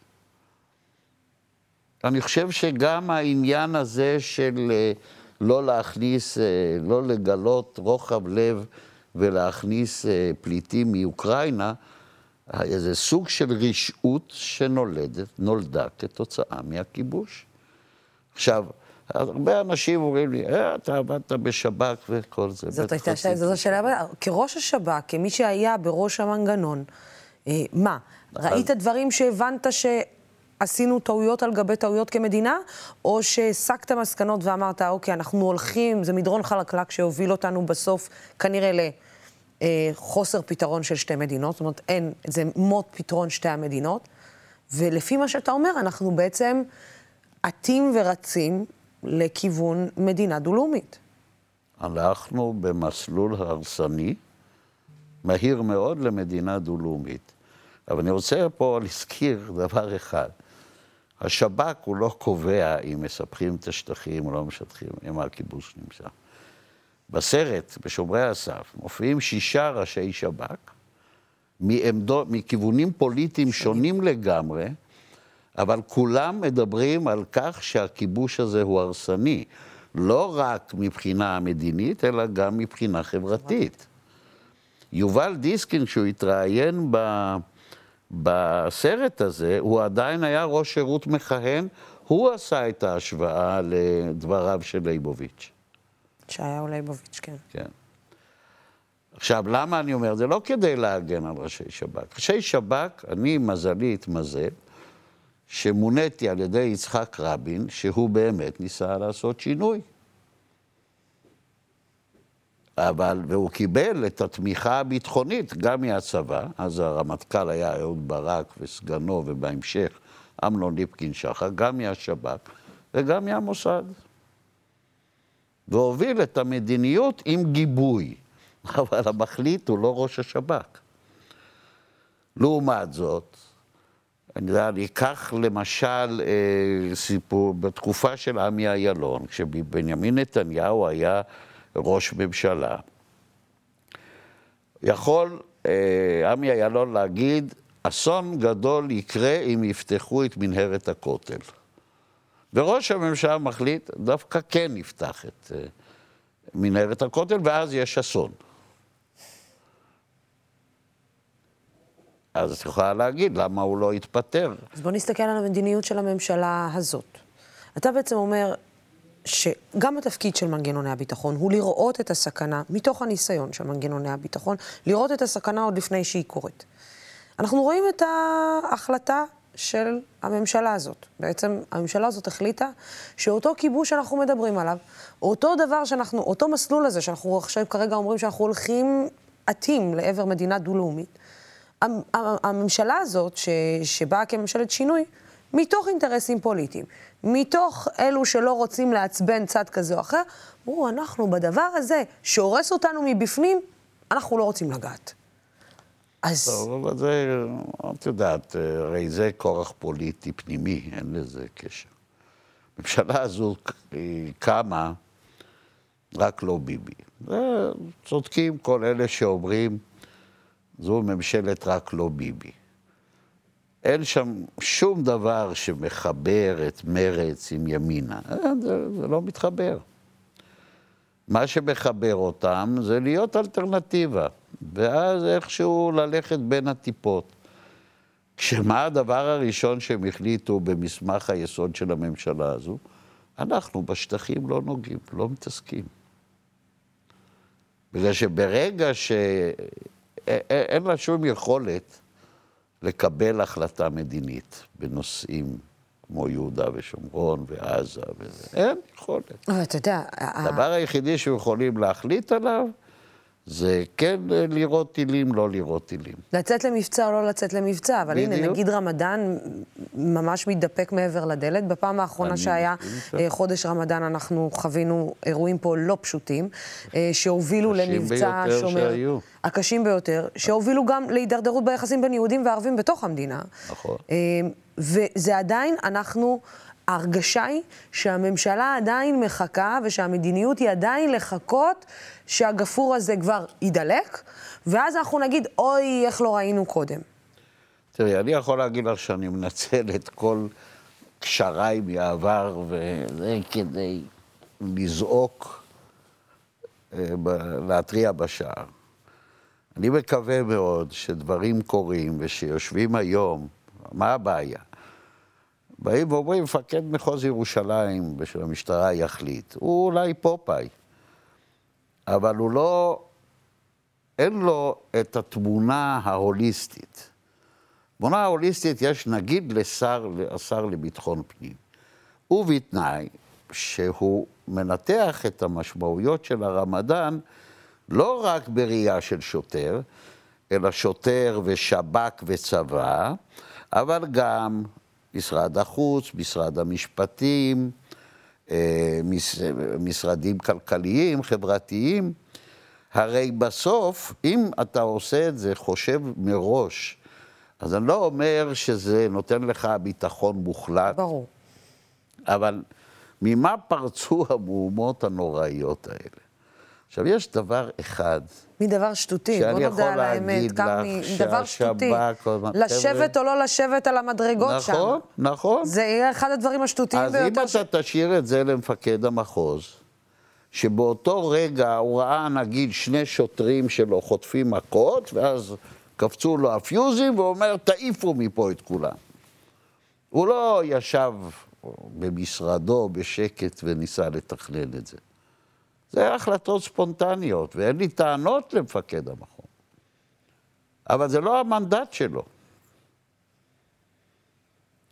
אני חושב שגם העניין הזה של אה, לא להכניס, אה, לא לגלות רוחב לב ולהכניס אה, פליטים מאוקראינה, איזה סוג של רשעות שנולדת, נולדה כתוצאה מהכיבוש. עכשיו, הרבה אנשים אומרים לי, אה, אתה עבדת בשב"כ וכל זה. זאת הייתה שאלה, זאת השאלה, כראש השב"כ, כמי שהיה בראש המנגנון, מה, ראית דברים שהבנת ש... עשינו טעויות על גבי טעויות כמדינה, או שהסקת מסקנות ואמרת, אוקיי, אנחנו הולכים, זה מדרון חלקלק שהוביל אותנו בסוף כנראה לחוסר פתרון של שתי מדינות, זאת אומרת, אין, זה מוט פתרון שתי המדינות, ולפי מה שאתה אומר, אנחנו בעצם עטים ורצים לכיוון מדינה דו-לאומית. הלכנו במסלול הרסני, מהיר מאוד למדינה דו-לאומית. אבל אני רוצה פה להזכיר דבר אחד. השב"כ הוא לא קובע אם מספחים את השטחים או לא משטחים, אם הכיבוש נמצא. בסרט, בשומרי הסף, מופיעים שישה ראשי שב"כ, מעמדו, מכיוונים פוליטיים שונים לגמרי, אבל כולם מדברים על כך שהכיבוש הזה הוא הרסני, לא רק מבחינה מדינית, אלא גם מבחינה חברתית. יובל דיסקין, כשהוא התראיין ב... בסרט הזה הוא עדיין היה ראש שירות מכהן, הוא עשה את ההשוואה לדבריו של ליבוביץ'. ישעיהו ליבוביץ', כן. כן. עכשיו, למה אני אומר? זה לא כדי להגן על ראשי שב"כ. ראשי שב"כ, אני מזלי התמזל, שמוניתי על ידי יצחק רבין, שהוא באמת ניסה לעשות שינוי. אבל, והוא קיבל את התמיכה הביטחונית גם מהצבא, אז הרמטכ"ל היה אהוד ברק וסגנו, ובהמשך אמנון ליפקין שחר, גם מהשב"כ וגם מהמוסד. והוביל את המדיניות עם גיבוי, אבל המחליט הוא לא ראש השב"כ. לעומת זאת, אני יודע, אני אקח למשל אה, סיפור, בתקופה של עמי אילון, כשבנימין נתניהו היה ראש ממשלה. יכול אה, עמי אילון להגיד, אסון גדול יקרה אם יפתחו את מנהרת הכותל. וראש הממשלה מחליט, דווקא כן נפתח את, אה, מנהרת הכותל, ואז יש אסון. אז את יכולה להגיד למה הוא לא התפטר. אז בוא נסתכל על המדיניות של הממשלה הזאת. אתה בעצם אומר שגם התפקיד של מנגנוני הביטחון הוא לראות את הסכנה, מתוך הניסיון של מנגנוני הביטחון, לראות את הסכנה עוד לפני שהיא קורית. אנחנו רואים את ההחלטה של הממשלה הזאת. בעצם הממשלה הזאת החליטה שאותו כיבוש שאנחנו מדברים עליו, אותו דבר שאנחנו, אותו מסלול הזה שאנחנו עכשיו כרגע אומרים שאנחנו הולכים עטים לעבר מדינה דו-לאומית, הממשלה הזאת, ש, שבאה כממשלת שינוי, מתוך אינטרסים פוליטיים, מתוך אלו שלא רוצים לעצבן צד כזה או אחר, אמרו, אנחנו בדבר הזה שהורס אותנו מבפנים, אנחנו לא רוצים לגעת. אז... טוב, אבל זה, את יודעת, הרי זה כורח פוליטי פנימי, אין לזה קשר. הממשלה הזו קמה רק לא ביבי. צודקים כל אלה שאומרים, זו ממשלת רק לא ביבי. אין שם שום דבר שמחבר את מרץ עם ימינה. אה, זה, זה לא מתחבר. מה שמחבר אותם זה להיות אלטרנטיבה, ואז איכשהו ללכת בין הטיפות. כשמה הדבר הראשון שהם החליטו במסמך היסוד של הממשלה הזו? אנחנו בשטחים לא נוגעים, לא מתעסקים. בגלל שברגע שאין לה שום יכולת לקבל החלטה מדינית בנושאים כמו יהודה ושומרון ועזה וזה. אין יכולת. אבל אתה יודע... הדבר היחידי שיכולים להחליט עליו זה כן לירות טילים, לא לירות טילים. לצאת למבצע או לא לצאת למבצע, אבל בדיוק. הנה, נגיד רמדאן ממש מתדפק מעבר לדלת. בפעם האחרונה שהיה אה, חודש רמדאן, אנחנו חווינו אירועים פה לא פשוטים, אה, שהובילו למבצע שומר... שהיו. הקשים ביותר, שהובילו גם להידרדרות ביחסים בין יהודים וערבים בתוך המדינה. נכון. אה, וזה עדיין, אנחנו... ההרגשה היא שהממשלה עדיין מחכה ושהמדיניות היא עדיין לחכות שהגפור הזה כבר יידלק, ואז אנחנו נגיד, אוי, איך לא ראינו קודם. תראי, אני יכול להגיד לך שאני מנצל את כל קשריי מהעבר, וזה כדי לזעוק, אה, להתריע בשער. אני מקווה מאוד שדברים קורים ושיושבים היום, מה הבעיה? באים ואומרים, מפקד מחוז ירושלים של המשטרה יחליט. הוא אולי פופאי, אבל הוא לא, אין לו את התמונה ההוליסטית. תמונה ההוליסטית יש נגיד לשר, לשר לביטחון פנים, ובתנאי שהוא מנתח את המשמעויות של הרמדאן לא רק בראייה של שוטר, אלא שוטר ושב"כ וצבא, אבל גם משרד החוץ, משרד המשפטים, משרדים כלכליים, חברתיים. הרי בסוף, אם אתה עושה את זה, חושב מראש, אז אני לא אומר שזה נותן לך ביטחון מוחלט. ברור. אבל ממה פרצו המהומות הנוראיות האלה? עכשיו, יש דבר אחד... מדבר שטותי, בוא נודה על האמת, קם מדבר שטותי. לשבת או לא לשבת על המדרגות נכון, שם. נכון, נכון. זה יהיה אחד הדברים השטותיים ביותר. אז אם אתה תשאיר את זה למפקד המחוז, שבאותו רגע הוא ראה נגיד שני שוטרים שלו חוטפים מכות, ואז קפצו לו הפיוזים, והוא אומר, תעיפו מפה את כולם. הוא לא ישב במשרדו בשקט וניסה לתכנן את זה. זה החלטות ספונטניות, ואין לי טענות למפקד המכון. אבל זה לא המנדט שלו.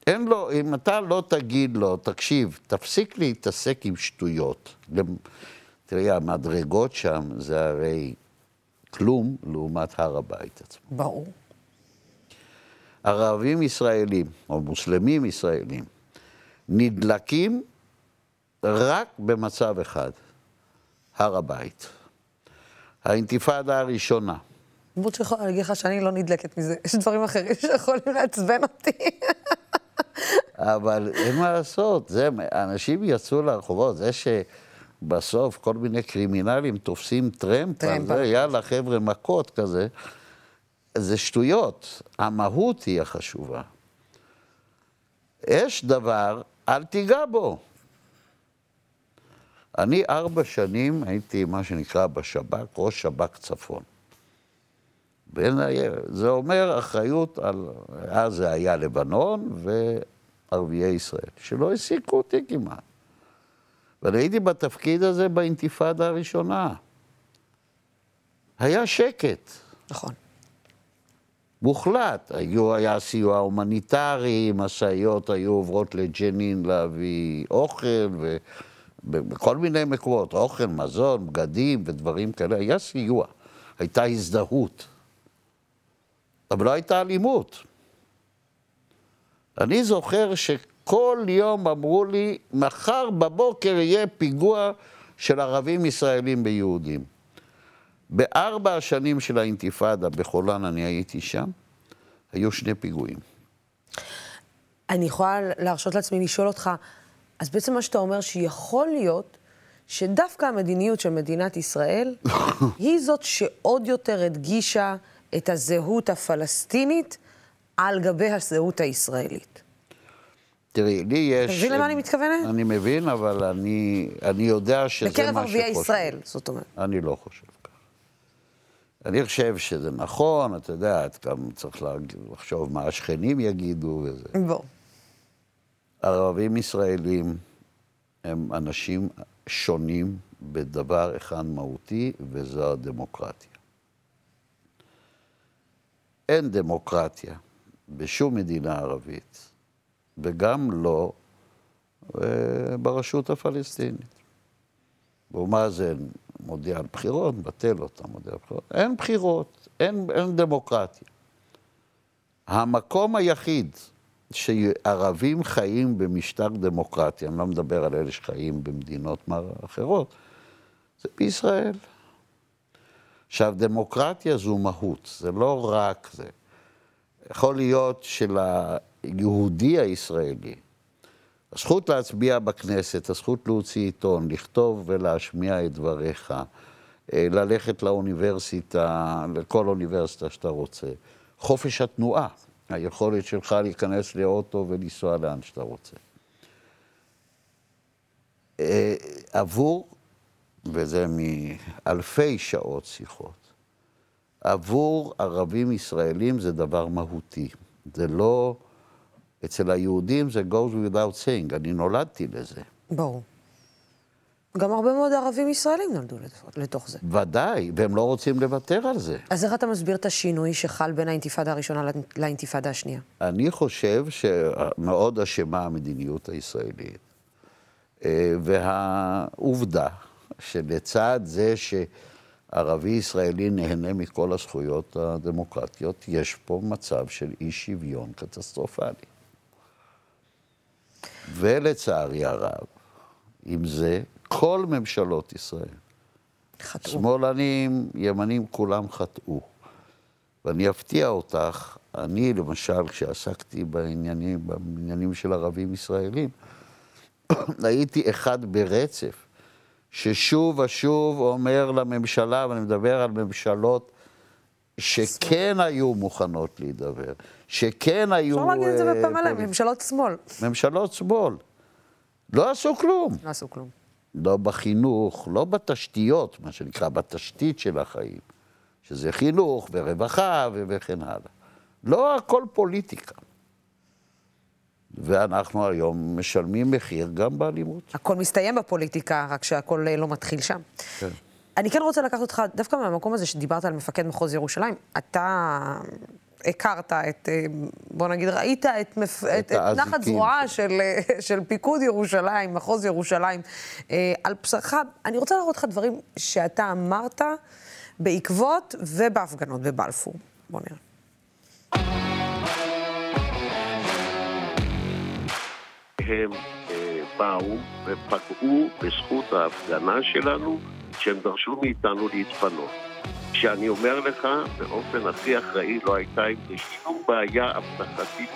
אין לו, אם אתה לא תגיד לו, תקשיב, תפסיק להתעסק עם שטויות. תראי, המדרגות שם זה הרי כלום לעומת הר הבית עצמו. ברור. ערבים ישראלים, או מוסלמים ישראלים, נדלקים רק במצב אחד, הר הבית. האינתיפאדה הראשונה. למרות שיכולה להגיד לך שאני לא נדלקת מזה, יש דברים אחרים שיכולים לעצבן אותי. אבל אין מה לעשות, זה, אנשים יצאו לרחובות, זה שבסוף כל מיני קרימינלים תופסים טרמפ, טרמפ. זה, יאללה חבר'ה מכות כזה, זה שטויות, המהות היא החשובה. יש דבר, אל תיגע בו. אני ארבע שנים הייתי מה שנקרא בשב"כ, ראש שב"כ צפון. בין ה- זה אומר אחריות על, אז זה היה לבנון וערביי ישראל, שלא העסיקו אותי כמעט. ואני הייתי בתפקיד הזה באינתיפאדה הראשונה. היה שקט. נכון. מוחלט. היו, היה סיוע הומניטרי, משאיות היו עוברות לג'נין להביא אוכל, ובכל מיני מקומות, אוכל, מזון, בגדים ודברים כאלה, היה סיוע. הייתה הזדהות. אבל לא הייתה אלימות. אני זוכר שכל יום אמרו לי, מחר בבוקר יהיה פיגוע של ערבים ישראלים ביהודים. בארבע השנים של האינתיפאדה בחולן, אני הייתי שם, היו שני פיגועים. אני יכולה להרשות לעצמי לשאול אותך, אז בעצם מה שאתה אומר שיכול להיות שדווקא המדיניות של מדינת ישראל היא זאת שעוד יותר הדגישה את הזהות הפלסטינית על גבי הזהות הישראלית. תראי, לי יש... אתה מבין למה אני מתכוונת? אני מבין, אבל אני, אני יודע שזה מה שחושב. בקרב ערביי ישראל, זאת אומרת. אני לא חושב כך. אני חושב שזה נכון, אתה יודע, את גם צריך לחשוב מה השכנים יגידו וזה. בוא. ערבים ישראלים הם אנשים שונים בדבר אחד מהותי, וזו הדמוקרטיה. אין דמוקרטיה בשום מדינה ערבית, וגם לא אה, ברשות הפלסטינית. אבו מאזן מודיע על בחירות, מבטל אותה, מודיע על בחירות. אין בחירות, אין, אין דמוקרטיה. המקום היחיד שערבים חיים במשטר דמוקרטי, אני לא מדבר על אלה שחיים במדינות אחרות, זה בישראל. עכשיו, דמוקרטיה זו מהות, זה לא רק זה. יכול להיות שליהודי הישראלי, הזכות להצביע בכנסת, הזכות להוציא עיתון, לכתוב ולהשמיע את דבריך, אה, ללכת לאוניברסיטה, לכל אוניברסיטה שאתה רוצה, חופש התנועה, היכולת שלך להיכנס לאוטו ולנסוע לאן שאתה רוצה. אה, עבור, וזה מאלפי שעות שיחות, עבור ערבים ישראלים זה דבר מהותי. זה לא, אצל היהודים זה goes without saying, אני נולדתי לזה. ברור. גם הרבה מאוד ערבים ישראלים נולדו לתוך- זה. ודאי, והם לא רוצים לוותר על זה. אז איך אתה מסביר את השינוי שחל בין האינתיפאדה הראשונה לאינ- לאינתיפאדה השנייה? אני חושב שמאוד אשמה המדיניות הישראלית. אה, והעובדה שלצד זה שערבי ישראלי נהנה מכל הזכויות הדמוקרטיות, יש פה מצב של אי שוויון קטסטרופלי. ולצערי הרב, עם זה, כל ממשלות ישראל, חטאו. שמאלנים, ימנים, כולם חטאו. ואני אפתיע אותך, אני למשל, כשעסקתי בעניינים, בעניינים של ערבים ישראלים, הייתי אחד ברצף, ששוב ושוב אומר לממשלה, ואני מדבר על ממשלות שכן היו מוכנות להידבר, שכן היו... אפשר להגיד את זה אה, מלא, פוליט- ממשלות שמאל. ממשלות שמאל. לא עשו כלום. לא עשו כלום. לא בחינוך, לא בתשתיות, מה שנקרא, בתשתית של החיים, שזה חינוך ורווחה וכן הלאה. לא הכל פוליטיקה. ואנחנו היום משלמים מחיר גם באלימות. הכל מסתיים בפוליטיקה, רק שהכל אה, לא מתחיל שם. כן. אני כן רוצה לקחת אותך, דווקא מהמקום הזה שדיברת על מפקד מחוז ירושלים, אתה הכרת את, אה, בוא נגיד, ראית את, מפ... את, את נחת. זרועה של, אה, של פיקוד ירושלים, מחוז ירושלים, אה, על בשרך. אני רוצה להראות לך דברים שאתה אמרת בעקבות ובהפגנות בבלפור. בוא נראה. הם באו ופגעו בזכות ההפגנה שלנו, שהם דרשו מאיתנו להתפנות. שאני אומר לך, באופן הכי אחראי, לא הייתה עם זה שום בעיה אבטחתית.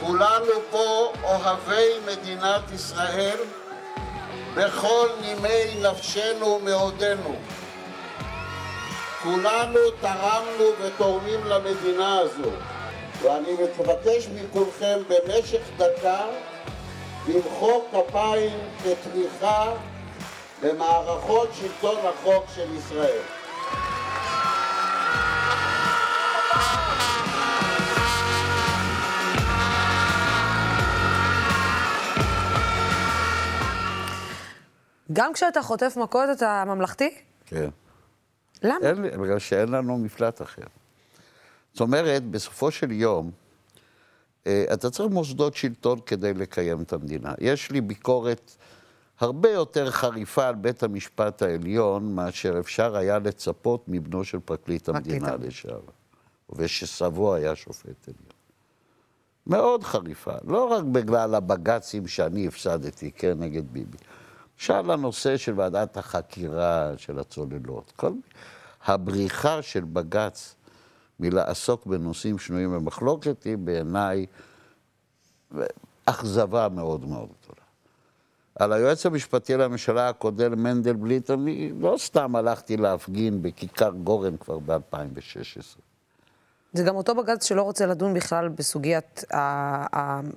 כולנו פה אוהבי מדינת ישראל בכל נימי נפשנו ומאודנו. כולנו תרמנו ותורמים למדינה הזו, ואני מבקש מכולכם במשך דקה למחוא כפיים כתמיכה במערכות שלטון החוק של ישראל. גם כשאתה חוטף מכות אתה ממלכתי? כן. למה? אין, בגלל שאין לנו מפלט אחר. זאת אומרת, בסופו של יום, אה, אתה צריך מוסדות שלטון כדי לקיים את המדינה. יש לי ביקורת הרבה יותר חריפה על בית המשפט העליון מאשר אפשר היה לצפות מבנו של פרקליט המדינה המדינה. לשעבר, ושסבו היה שופט עליון. מאוד חריפה, לא רק בגלל הבג"צים שאני הפסדתי, כן, נגד ביבי. למשל הנושא של ועדת החקירה של הצוללות. כל הבריחה של בג"ץ מלעסוק בנושאים שנויים במחלוקת היא בעיניי אכזבה מאוד מאוד גדולה. על היועץ המשפטי לממשלה הקודם, מנדלבליט, אני לא סתם הלכתי להפגין בכיכר גורן כבר ב-2016. זה גם אותו בג"ץ שלא רוצה לדון בכלל בסוגיית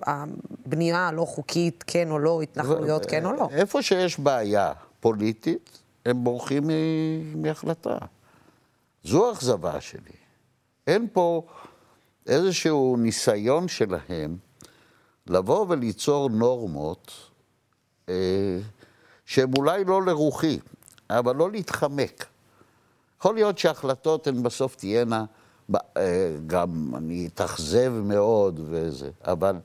הבנייה הלא חוקית, כן או לא, התנחלויות, כן או לא. איפה שיש בעיה פוליטית, הם בורחים מהחלטה. זו האכזבה שלי. אין פה איזשהו ניסיון שלהם לבוא וליצור נורמות אה, שהן אולי לא לרוחי, אבל לא להתחמק. יכול להיות שההחלטות הן בסוף תהיינה, גם אני אתאכזב מאוד וזה, אבל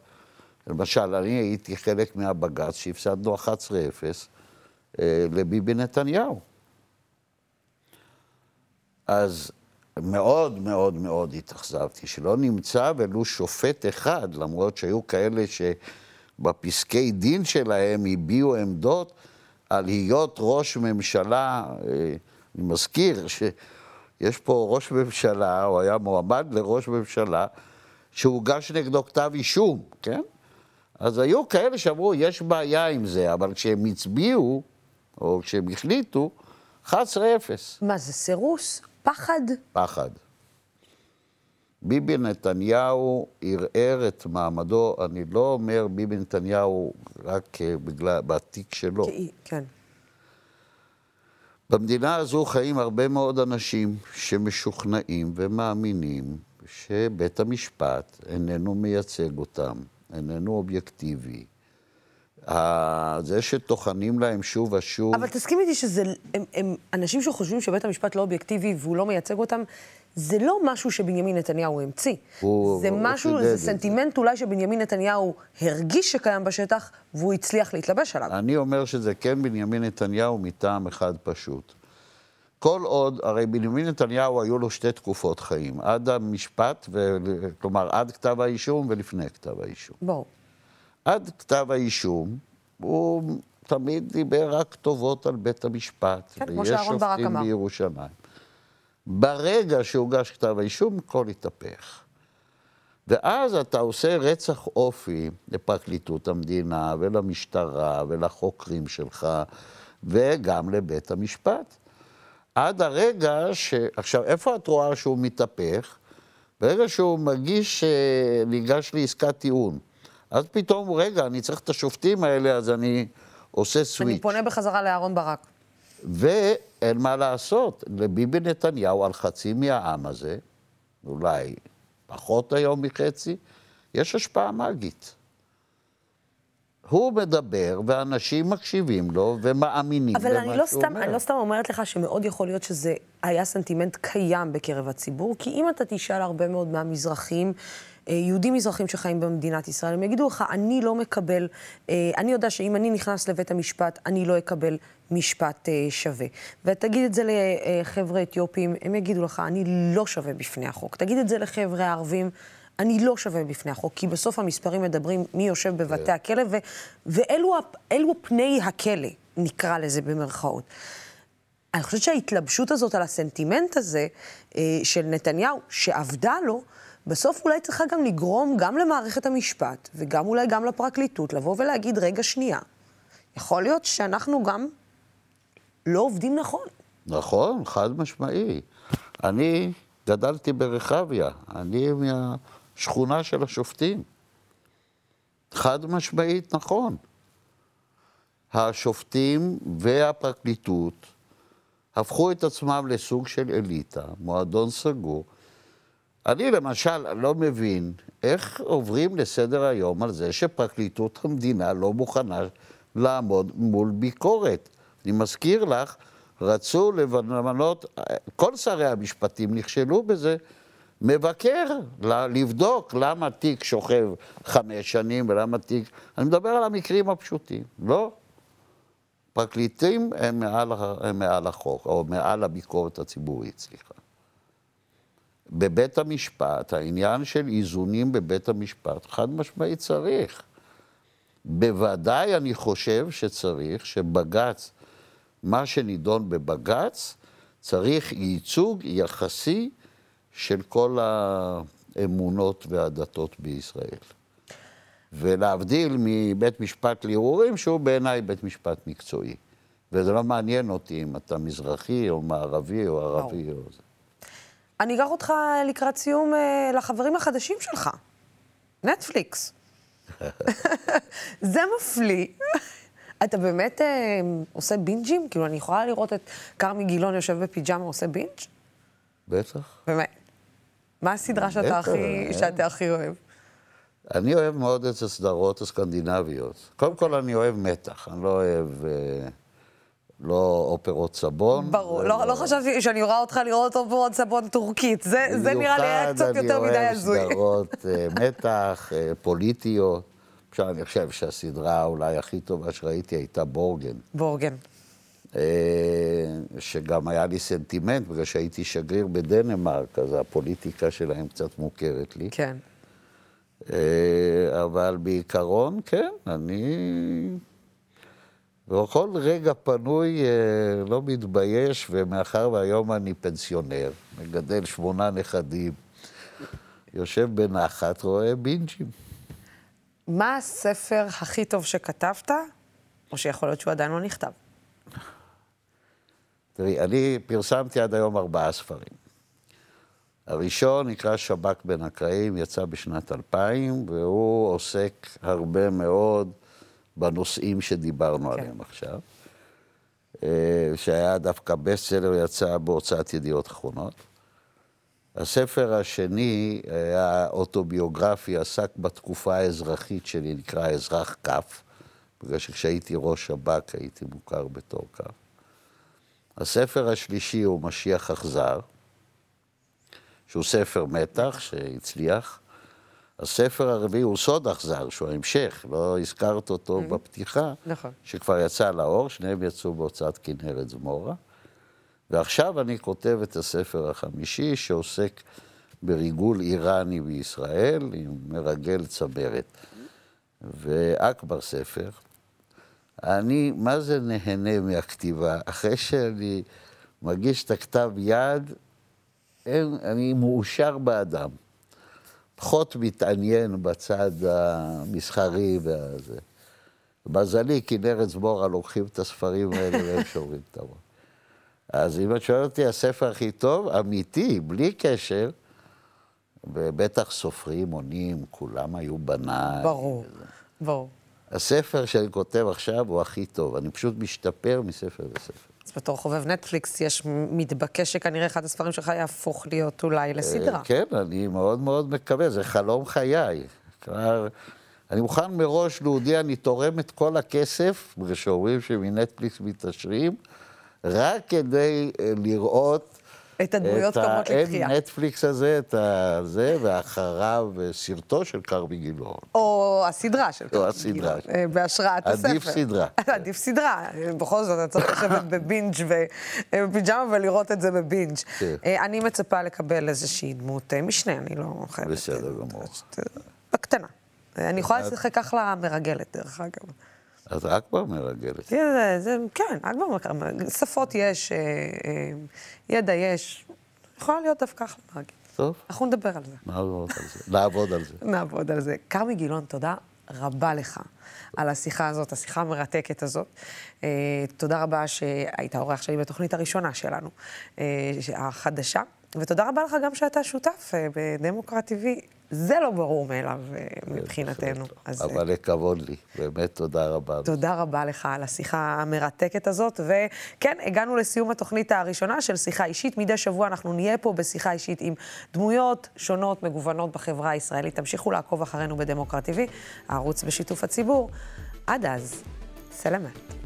למשל, אני הייתי חלק מהבג"ץ שהפסדנו 11-0 אה, לביבי נתניהו. אז מאוד מאוד מאוד התאכזבתי, שלא נמצא ולו שופט אחד, למרות שהיו כאלה שבפסקי דין שלהם הביעו עמדות על להיות ראש ממשלה, אה, אני מזכיר שיש פה ראש ממשלה, הוא היה מועמד לראש ממשלה, שהוגש נגדו כתב אישום, כן? אז היו כאלה שאמרו, יש בעיה עם זה, אבל כשהם הצביעו, או כשהם החליטו, 11-0. מה, זה סירוס? פחד? פחד. ביבי נתניהו ערער את מעמדו, אני לא אומר ביבי נתניהו רק אה, בגלל, בתיק שלו. כן. במדינה הזו חיים הרבה מאוד אנשים שמשוכנעים ומאמינים שבית המשפט איננו מייצג אותם, איננו אובייקטיבי. זה שטוחנים להם שוב ושוב... אבל תסכים איתי שזה, הם, הם אנשים שחושבים שבית המשפט לא אובייקטיבי והוא לא מייצג אותם, זה לא משהו שבנימין נתניהו המציא. הוא- זה הוא משהו, זה את זה. סנטימנט אולי שבנימין נתניהו הרגיש שקיים בשטח, והוא הצליח להתלבש עליו. אני אומר שזה כן בנימין נתניהו מטעם אחד פשוט. כל עוד, הרי בנימין נתניהו היו לו שתי תקופות חיים, עד המשפט, ו... כלומר עד כתב האישום ולפני כתב האישום. בואו. עד כתב האישום, הוא תמיד דיבר רק טובות על בית המשפט. כן, כמו ויש שאהרן ברק שופטים אמר. בירושלים. ברגע שהוגש כתב האישום, הכל התהפך. ואז אתה עושה רצח אופי לפרקליטות המדינה ולמשטרה ולחוקרים שלך וגם לבית המשפט. עד הרגע ש... עכשיו, איפה את רואה שהוא מתהפך? ברגע שהוא מגיש, אה, ניגש לעסקת טיעון. אז פתאום, רגע, אני צריך את השופטים האלה, אז אני עושה אני סוויץ'. פונה בחזרה לאהרן ברק. ואין מה לעשות, לביבי נתניהו על חצי מהעם הזה, אולי פחות היום מחצי, יש השפעה מגית. הוא מדבר, ואנשים מקשיבים לו ומאמינים אבל אני במה לא, שהוא סתם, אומר. אני לא סתם אומרת לך שמאוד יכול להיות שזה היה סנטימנט קיים בקרב הציבור, כי אם אתה תשאל הרבה מאוד מהמזרחים, יהודים מזרחים שחיים במדינת ישראל, הם יגידו לך, אני לא מקבל, אה, אני יודע שאם אני נכנס לבית המשפט, אני לא אקבל משפט אה, שווה. ותגיד את זה לחבר'ה אתיופים, הם יגידו לך, אני לא שווה בפני החוק. תגיד את זה לחבר'ה הערבים. אני לא שווה בפני החוק, כי בסוף המספרים מדברים מי יושב בבתי הכלא, ו- ואלו פני הכלא, נקרא לזה במרכאות. אני חושבת שההתלבשות הזאת על הסנטימנט הזה אה, של נתניהו, שעבדה לו, בסוף אולי צריכה גם לגרום גם למערכת המשפט, וגם אולי גם לפרקליטות, לבוא ולהגיד, רגע, שנייה, יכול להיות שאנחנו גם לא עובדים נכון. נכון, חד משמעי. אני גדלתי ברחביה, אני מהשכונה של השופטים. חד משמעית נכון. השופטים והפרקליטות הפכו את עצמם לסוג של אליטה, מועדון סגור. אני למשל לא מבין איך עוברים לסדר היום על זה שפרקליטות המדינה לא מוכנה לעמוד מול ביקורת. אני מזכיר לך, רצו למנות, כל שרי המשפטים נכשלו בזה, מבקר, לבדוק למה תיק שוכב חמש שנים ולמה תיק... אני מדבר על המקרים הפשוטים, לא. פרקליטים הם מעל, הם מעל החוק, או מעל הביקורת הציבורית, סליחה. בבית המשפט, העניין של איזונים בבית המשפט, חד משמעית צריך. בוודאי אני חושב שצריך שבג"ץ, מה שנידון בבג"ץ, צריך ייצוג יחסי של כל האמונות והדתות בישראל. ולהבדיל מבית משפט לערעורים, שהוא בעיניי בית משפט מקצועי. וזה לא מעניין אותי אם אתה מזרחי או מערבי או ערבי או זה. אני אקח אותך לקראת סיום אה, לחברים החדשים שלך, נטפליקס. זה מפליא. אתה באמת אה, עושה בינג'ים? כאילו, אני יכולה לראות את כרמי גילון יושב בפיג'מה עושה בינג'? בטח. באמת. מה הסדרה שאתה הכי, שאתה הכי אוהב? אני אוהב מאוד את הסדרות הסקנדינביות. קודם כל, אני אוהב מתח, אני לא אוהב... אה, לא אופרות סבון. ברור, לא, לא חשבתי שאני רואה אותך לראות אופרות סבון טורקית, זה, זה נראה לי היה קצת יותר מדי הזוי. במיוחד אני אוהב סדרות אה, מתח, אה, פוליטיות. עכשיו, אני חושב שהסדרה אולי הכי טובה שראיתי הייתה בורגן. בורגן. שגם היה לי סנטימנט, בגלל שהייתי שגריר בדנמרק, אז הפוליטיקה שלהם קצת מוכרת לי. כן. אה, אבל בעיקרון, כן, אני... בכל רגע פנוי אה, לא מתבייש, ומאחר והיום אני פנסיונר, מגדל שמונה נכדים, יושב בנחת, רואה בינג'ים. מה הספר הכי טוב שכתבת, או שיכול להיות שהוא עדיין לא נכתב? תראי, אני פרסמתי עד היום ארבעה ספרים. הראשון נקרא שב"כ בין הקראים, יצא בשנת 2000, והוא עוסק הרבה מאוד בנושאים שדיברנו כן. עליהם עכשיו. אה, שהיה דווקא בסלר, יצא בהוצאת ידיעות אחרונות. הספר השני היה אוטוביוגרפי, עסק בתקופה האזרחית שלי, נקרא אזרח כף, בגלל שכשהייתי ראש שב"כ הייתי מוכר בתור כף. הספר השלישי הוא משיח אכזר. שהוא ספר מתח שהצליח. הספר הרביעי הוא סוד אכזר, שהוא ההמשך, לא הזכרת אותו mm-hmm. בפתיחה, נכון. שכבר יצא לאור, שניהם יצאו בהוצאת כנרת זמורה. ועכשיו אני כותב את הספר החמישי, שעוסק בריגול איראני בישראל, עם מרגל צמרת. ואכבר ספר. אני, מה זה נהנה מהכתיבה? אחרי שאני מגיש את הכתב יד, אין, אני מאושר באדם. פחות מתעניין בצד המסחרי והזה. מזלי, כנרת זמורה לוקחים את הספרים האלה והם שוברים את הראש. אז אם את שואלת אותי, הספר הכי טוב, אמיתי, בלי קשר, ובטח סופרים, עונים, כולם היו בניי. ברור, ברור. הספר שאני כותב עכשיו הוא הכי טוב, אני פשוט משתפר מספר לספר. אז בתור חובב נטפליקס, יש מתבקש שכנראה אחד הספרים שלך יהפוך להיות אולי לסדרה. אה, כן, אני מאוד מאוד מקווה, זה חלום חיי. כלומר, אני מוכן מראש להודיע, אני תורם את כל הכסף, בגלל שאומרים שמנטפליקס מתעשרים, רק כדי אה, לראות את הדמויות קומות לתחייה. את הנטפליקס הזה, את הזה, ואחריו סרטו של כרמי גילאון. או הסדרה של כרמי גילאון. או הסדרה. אה, בהשראת הספר. עדיף סדרה. עדיף סדרה. בכל זאת, אתה צריך לשבת בבינג' ובפיג'מה ולראות את זה בבינג'. כן. אה, אני מצפה לקבל איזושהי דמות אה, משנה, אני לא חייבת... בסדר גמור. בקטנה. אני יכולה לשחק אחלה מרגלת, דרך אגב. אז אכבר מרגלת. כן, זה, זה, כן, אכבר מרגלת. שפות יש, אה, אה, ידע יש. יכולה להיות דווקא אחלה מרגלת. טוב. אנחנו נדבר על זה. נעבוד על זה. נעבוד על זה. נעבוד על זה. כרמי גילון, תודה רבה לך על השיחה הזאת, השיחה המרתקת הזאת. Uh, תודה רבה שהיית האורח שלי בתוכנית הראשונה שלנו, uh, החדשה. ותודה רבה לך גם שאתה שותף uh, בדמוקרט TV זה לא ברור מאליו אה, מבחינתנו. אז... אבל לכבוד לי, באמת תודה רבה. תודה רבה לך על השיחה המרתקת הזאת, וכן, הגענו לסיום התוכנית הראשונה של שיחה אישית. מדי שבוע אנחנו נהיה פה בשיחה אישית עם דמויות שונות, מגוונות בחברה הישראלית. תמשיכו לעקוב אחרינו בדמוקרט TV, הערוץ בשיתוף הציבור. עד אז, סלמת.